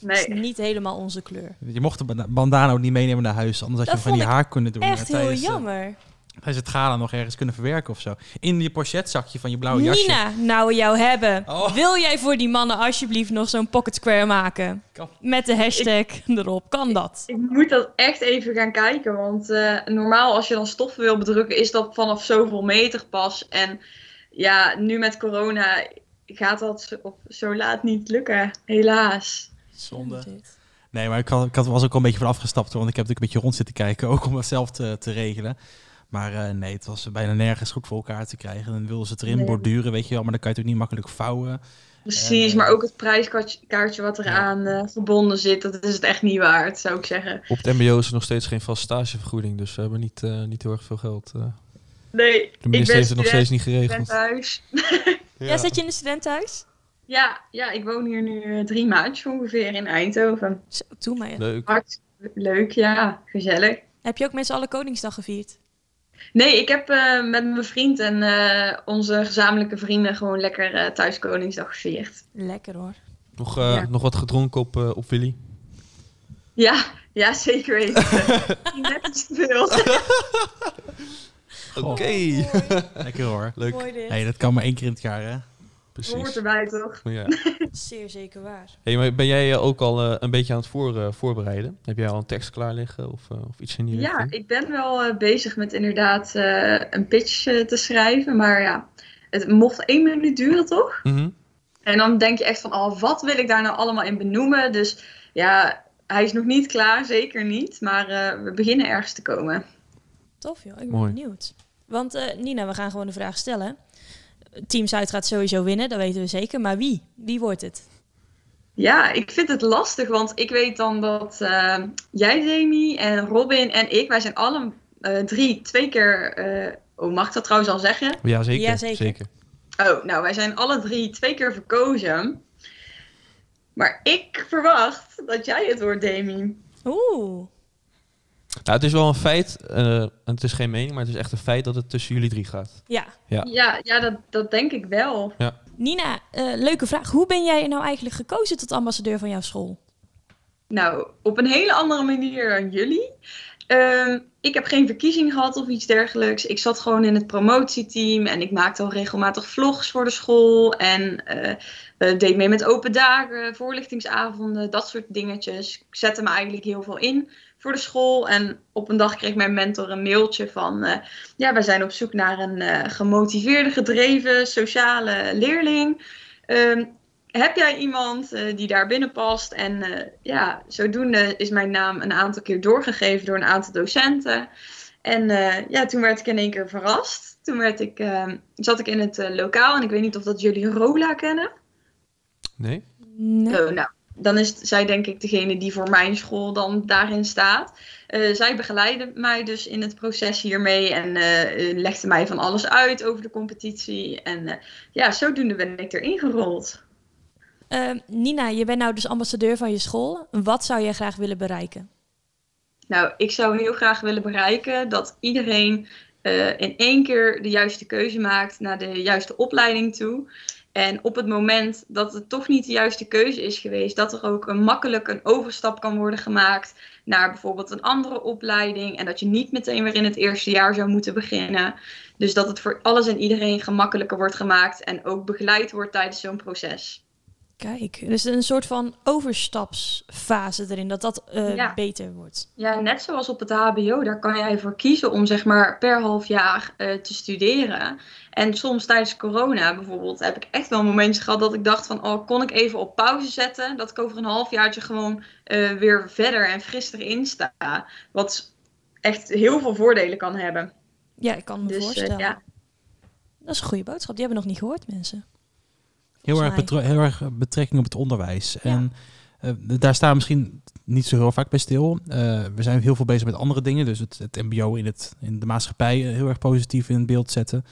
Nee. niet helemaal onze kleur. Je mocht de banda- bandana ook niet meenemen naar huis. Anders had je Dat van die haar kunnen doen. Echt heel eh, jammer. tijdens het gala nog ergens kunnen verwerken of zo. In je pochetzakje van je blauwe jasje. Nina, nou we jou hebben. Oh. Wil jij voor die mannen alsjeblieft nog zo'n pocket square maken? Kan. Met de hashtag erop. Kan dat? Ik moet dat echt even gaan kijken. Want eh, normaal als je dan stoffen wil bedrukken, is dat vanaf zoveel meter pas. En ja, nu met corona gaat dat zo- op zo laat niet lukken. Helaas. Zonde. Nee, maar ik, had, ik had, was ook al een beetje van afgestapt. hoor, Want ik heb natuurlijk een beetje rond zitten kijken. [laughs] Ook om het zelf te, te regelen. Maar eh, nee, het was bijna nergens goed voor elkaar te krijgen. En dan wilden ze het erin Nee. borduren, weet je wel. Maar dan kan je het ook niet makkelijk vouwen. Precies, Eh, maar ook het prijskaartje wat Ja. eraan eh, verbonden zit, dat is het echt niet waard, zou ik zeggen. Op het mbo is er nog steeds geen vast stagevergoeding. Dus we hebben niet, eh, niet heel erg veel geld. eh. Nee, de ik minister ben heeft het nog steeds niet geregeld. thuis. [laughs] Ja. zit je in een studentenhuis? Ja, ja, ik woon hier nu eh, drie maandjes ongeveer in Eindhoven. Zo, doe maar. Leuk. Hart leuk, ja, gezellig. Heb je ook met z'n allen Koningsdag gevierd? Nee, ik heb eh, met mijn vriend en eh, onze gezamenlijke vrienden gewoon lekker eh, thuis Koningsdag gevierd. Lekker hoor. Nog, eh, Ja. nog wat gedronken op, op Willy. Ja, ja, zeker weten. Net iets te veel. Oké. Lekker hoor. [laughs] Leuk. Mooi dit. Nee, dat kan maar één keer in het jaar, hè? Hoort Precies. erbij toch? Ja. [laughs] Zeer zeker waar. Hey, maar ben jij eh, ook al eh, een beetje aan het voor, eh, voorbereiden? Heb jij al een tekst klaar liggen of, eh, of iets in die Ja, richting? ik ben wel eh, bezig met inderdaad eh, een pitch te schrijven. Maar ja, het mocht één minuut duren toch? Mhm. En dan denk je echt van, oh, wat wil ik daar nou allemaal in benoemen? Dus ja, hij is nog niet klaar, zeker niet. Maar eh, we beginnen ergens te komen. Tof joh, ik ben Mooi. benieuwd. Want eh, Nina, we gaan gewoon de vraag stellen. Team Zuid gaat sowieso winnen, dat weten we zeker. Maar wie? Wie wordt het? Ja, ik vind het lastig, want ik weet dan dat eh, jij, Demi, en Robin en ik, wij zijn alle eh, drie twee keer, eh, oh, mag ik dat trouwens al zeggen? Ja, zeker. Ja, zeker. zeker. Oh, nou, wij zijn alle drie twee keer verkozen. Maar ik verwacht dat jij het wordt, Demi. Oeh, Nou, het is wel een feit, eh, en het is geen mening, maar het is echt een feit dat het tussen jullie drie gaat. ja. Ja. Ja, ja dat, dat denk ik wel. Nina, eh, leuke vraag. Hoe ben jij nou eigenlijk gekozen tot ambassadeur van jouw school? Nou, op een hele andere manier dan jullie. Ehm, ik heb geen verkiezing gehad of iets dergelijks. Ik zat gewoon in het promotieteam en ik maakte al regelmatig vlogs voor de school. En eh, eh, deed mee met open dagen, voorlichtingsavonden, dat soort dingetjes. Ik zette me eigenlijk heel veel in voor de school. En op een dag kreeg mijn mentor een mailtje van... eh, ja, wij zijn op zoek naar een eh, gemotiveerde, gedreven, sociale leerling. Ehm, heb jij iemand eh, die daar binnen past? En eh, ja, zodoende is mijn naam een aantal keer doorgegeven door een aantal docenten. En eh, ja, toen werd ik in één keer verrast. Toen werd ik, eh, zat ik in het lokaal en ik weet niet of dat jullie Rola kennen. Nee? Nee. Oh, nou, dan is zij denk ik degene die voor mijn school dan daarin staat. Eh, zij begeleidde mij dus in het proces hiermee en eh, legde mij van alles uit over de competitie. En eh, ja, zodoende ben ik erin gerold. Eh, Nina, je bent nou dus ambassadeur van je school. Wat zou jij graag willen bereiken? Nou, ik zou heel graag willen bereiken dat iedereen eh, in één keer de juiste keuze maakt naar de juiste opleiding toe. En op het moment dat het toch niet de juiste keuze is geweest, dat er ook een makkelijk een overstap kan worden gemaakt naar bijvoorbeeld een andere opleiding. En dat je niet meteen weer in het eerste jaar zou moeten beginnen. Dus dat het voor alles en iedereen gemakkelijker wordt gemaakt en ook begeleid wordt tijdens zo'n proces. Kijk, dus een soort van overstapsfase erin, dat dat eh, Ja. beter wordt. Ja, net zoals op het HBO, daar kan jij voor kiezen om zeg maar per half jaar eh, te studeren. En soms tijdens corona bijvoorbeeld heb ik echt wel momentjes gehad dat ik dacht van, oh, kon ik even op pauze zetten? Dat ik over een halfjaartje gewoon eh, weer verder en fris erin sta. Wat echt heel veel voordelen kan hebben. Ja, ik kan me Dus voorstellen. ja, Dat is een goede boodschap. Die hebben we nog niet gehoord, mensen. Heel erg, heel erg betrekking op het onderwijs. En eh, daar staan we misschien niet zo heel vaak bij stil. Eh, we zijn heel veel bezig met andere dingen. Dus het, het mbo in, het, in de maatschappij eh, heel erg positief in het beeld zetten.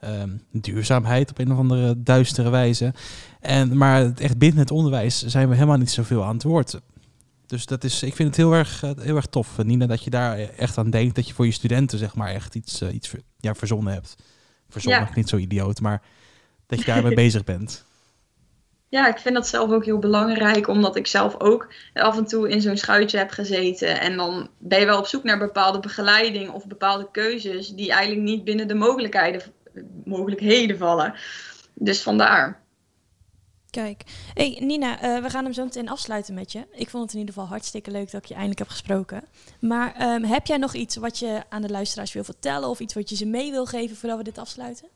Ehm, duurzaamheid op een of andere duistere wijze. En, maar het echt binnen het onderwijs zijn we helemaal niet zoveel aan het woord. Dus dat is, ik vind het heel erg, heel erg tof, Nina, dat je daar echt aan denkt. Dat je voor je studenten zeg maar echt iets, iets ver- ja, verzonnen hebt. Verzonnen, Ja. niet zo idioot, maar dat je daarmee [laughs] bezig bent. Ja, ik vind dat zelf ook heel belangrijk, omdat ik zelf ook af en toe in zo'n schuitje heb gezeten. En dan ben je wel op zoek naar bepaalde begeleiding of bepaalde keuzes die eigenlijk niet binnen de mogelijkheden, mogelijkheden vallen. Dus vandaar. Kijk. Hey Nina, eh, we gaan hem zo meteen afsluiten met je. Ik vond het in ieder geval hartstikke leuk dat ik je eindelijk heb gesproken. Maar ehm, heb jij nog iets wat je aan de luisteraars wil vertellen? Of iets wat je ze mee wil geven voordat we dit afsluiten?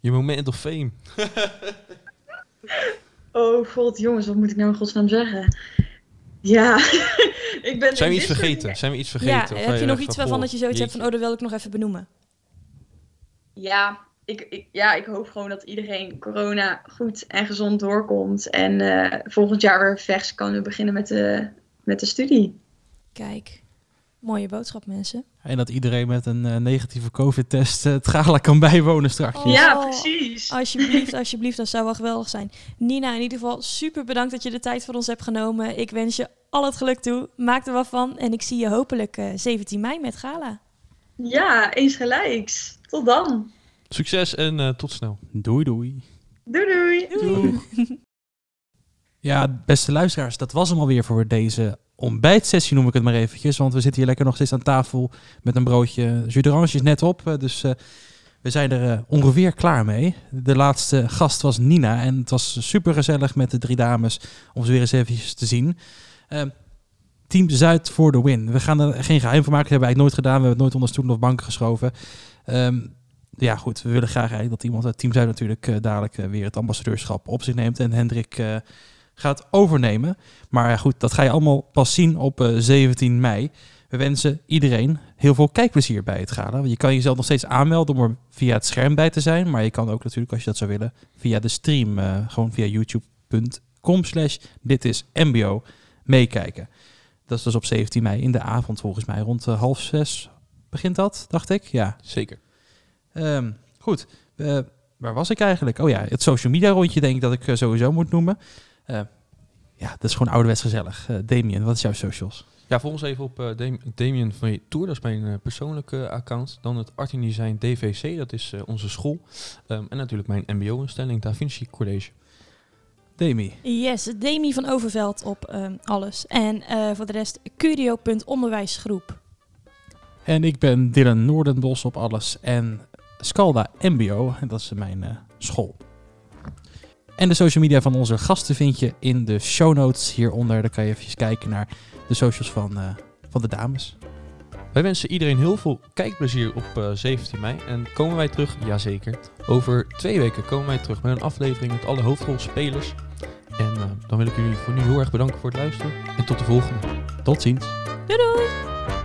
Je moment of fame. [laughs] Oh god, jongens, wat moet ik nou in godsnaam zeggen? Ja, [laughs] ik ben... Zijn we iets vergeten? Zijn we iets vergeten? ja, Of heb je nog iets waarvan dat je zoiets hebt van, oh, dat wil ik nog even benoemen? Ja, ik, ik, ja, ik hoop gewoon dat iedereen corona goed en gezond doorkomt. En eh, volgend jaar weer vers kan beginnen met de, met de studie. Kijk, mooie boodschap mensen. En dat iedereen met een eh, negatieve COVID-test eh, het gala kan [laughs] bijwonen straks. Oh. Ja, precies. Alsjeblieft, alsjeblieft, dat zou wel geweldig zijn. Nina, in ieder geval super bedankt dat je de tijd voor ons hebt genomen. Ik wens je al het geluk toe. Maak er wat van. En ik zie je hopelijk eh, 17 mei met Gala. Ja, eens gelijks. Tot dan. Succes en eh, tot snel. Doei doei. Doei doei. Ja, beste luisteraars, dat was hem alweer voor deze ontbijtsessie, noem ik het maar eventjes. Want we zitten hier lekker nog steeds aan tafel met een broodje jus is net op. eh, Dus eh, we zijn er eh, ongeveer klaar mee. De laatste gast was Nina en het was super gezellig met de drie dames om ze weer eens eventjes te zien. Eh, Team Zuid voor de win. We gaan er geen geheim van maken. Dat hebben we eigenlijk nooit gedaan. We hebben het nooit onder of banken geschoven. Ehm, ja, goed. We willen graag dat iemand uit Team Zuid natuurlijk dadelijk weer het ambassadeurschap op zich neemt. En Hendrik gaat overnemen. Maar ja, goed, dat ga je allemaal pas zien op eh, 17 mei. We wensen iedereen heel veel kijkplezier bij het gala. Want Je kan jezelf nog steeds aanmelden om er via het scherm bij te zijn. Maar je kan ook natuurlijk, als je dat zou willen, via de stream, eh, gewoon via youtube.com slash dit is mbo, meekijken. Dat is dus op 17 mei in de avond volgens mij. Rond eh, half zes begint dat, dacht ik. Ja, Zeker. Ehm, goed, Eh, waar was ik eigenlijk? Oh ja, het social media rondje denk ik dat ik eh, sowieso moet noemen. Eh, ja, dat is gewoon ouderwets gezellig. Eh Damien, wat is jouw socials? Ja, volg ons even op eh, Dam- Damien van je Tour. Dat is mijn persoonlijke account. Dan het Art in Design DVC, dat is eh, onze school. Ehm, en natuurlijk mijn mbo-instelling, Da Vinci College. Demi. Yes, Demi van Overveld op ehm, alles. En eh, voor de rest curio.onderwijsgroep. En ik ben Dylan Noordenbos op alles. En Scalda MBO, en dat is mijn eh, school. En de social media van onze gasten vind je in de show notes hieronder. Daar kan je even kijken naar de socials van, eh, van de dames. Wij wensen iedereen heel veel kijkplezier op eh, 17 mei. En komen wij terug? Jazeker. Over twee weken komen wij terug met een aflevering met alle hoofdrolspelers. En eh, dan wil ik jullie voor nu heel erg bedanken voor het luisteren. En tot de volgende. Tot ziens. Doei doei!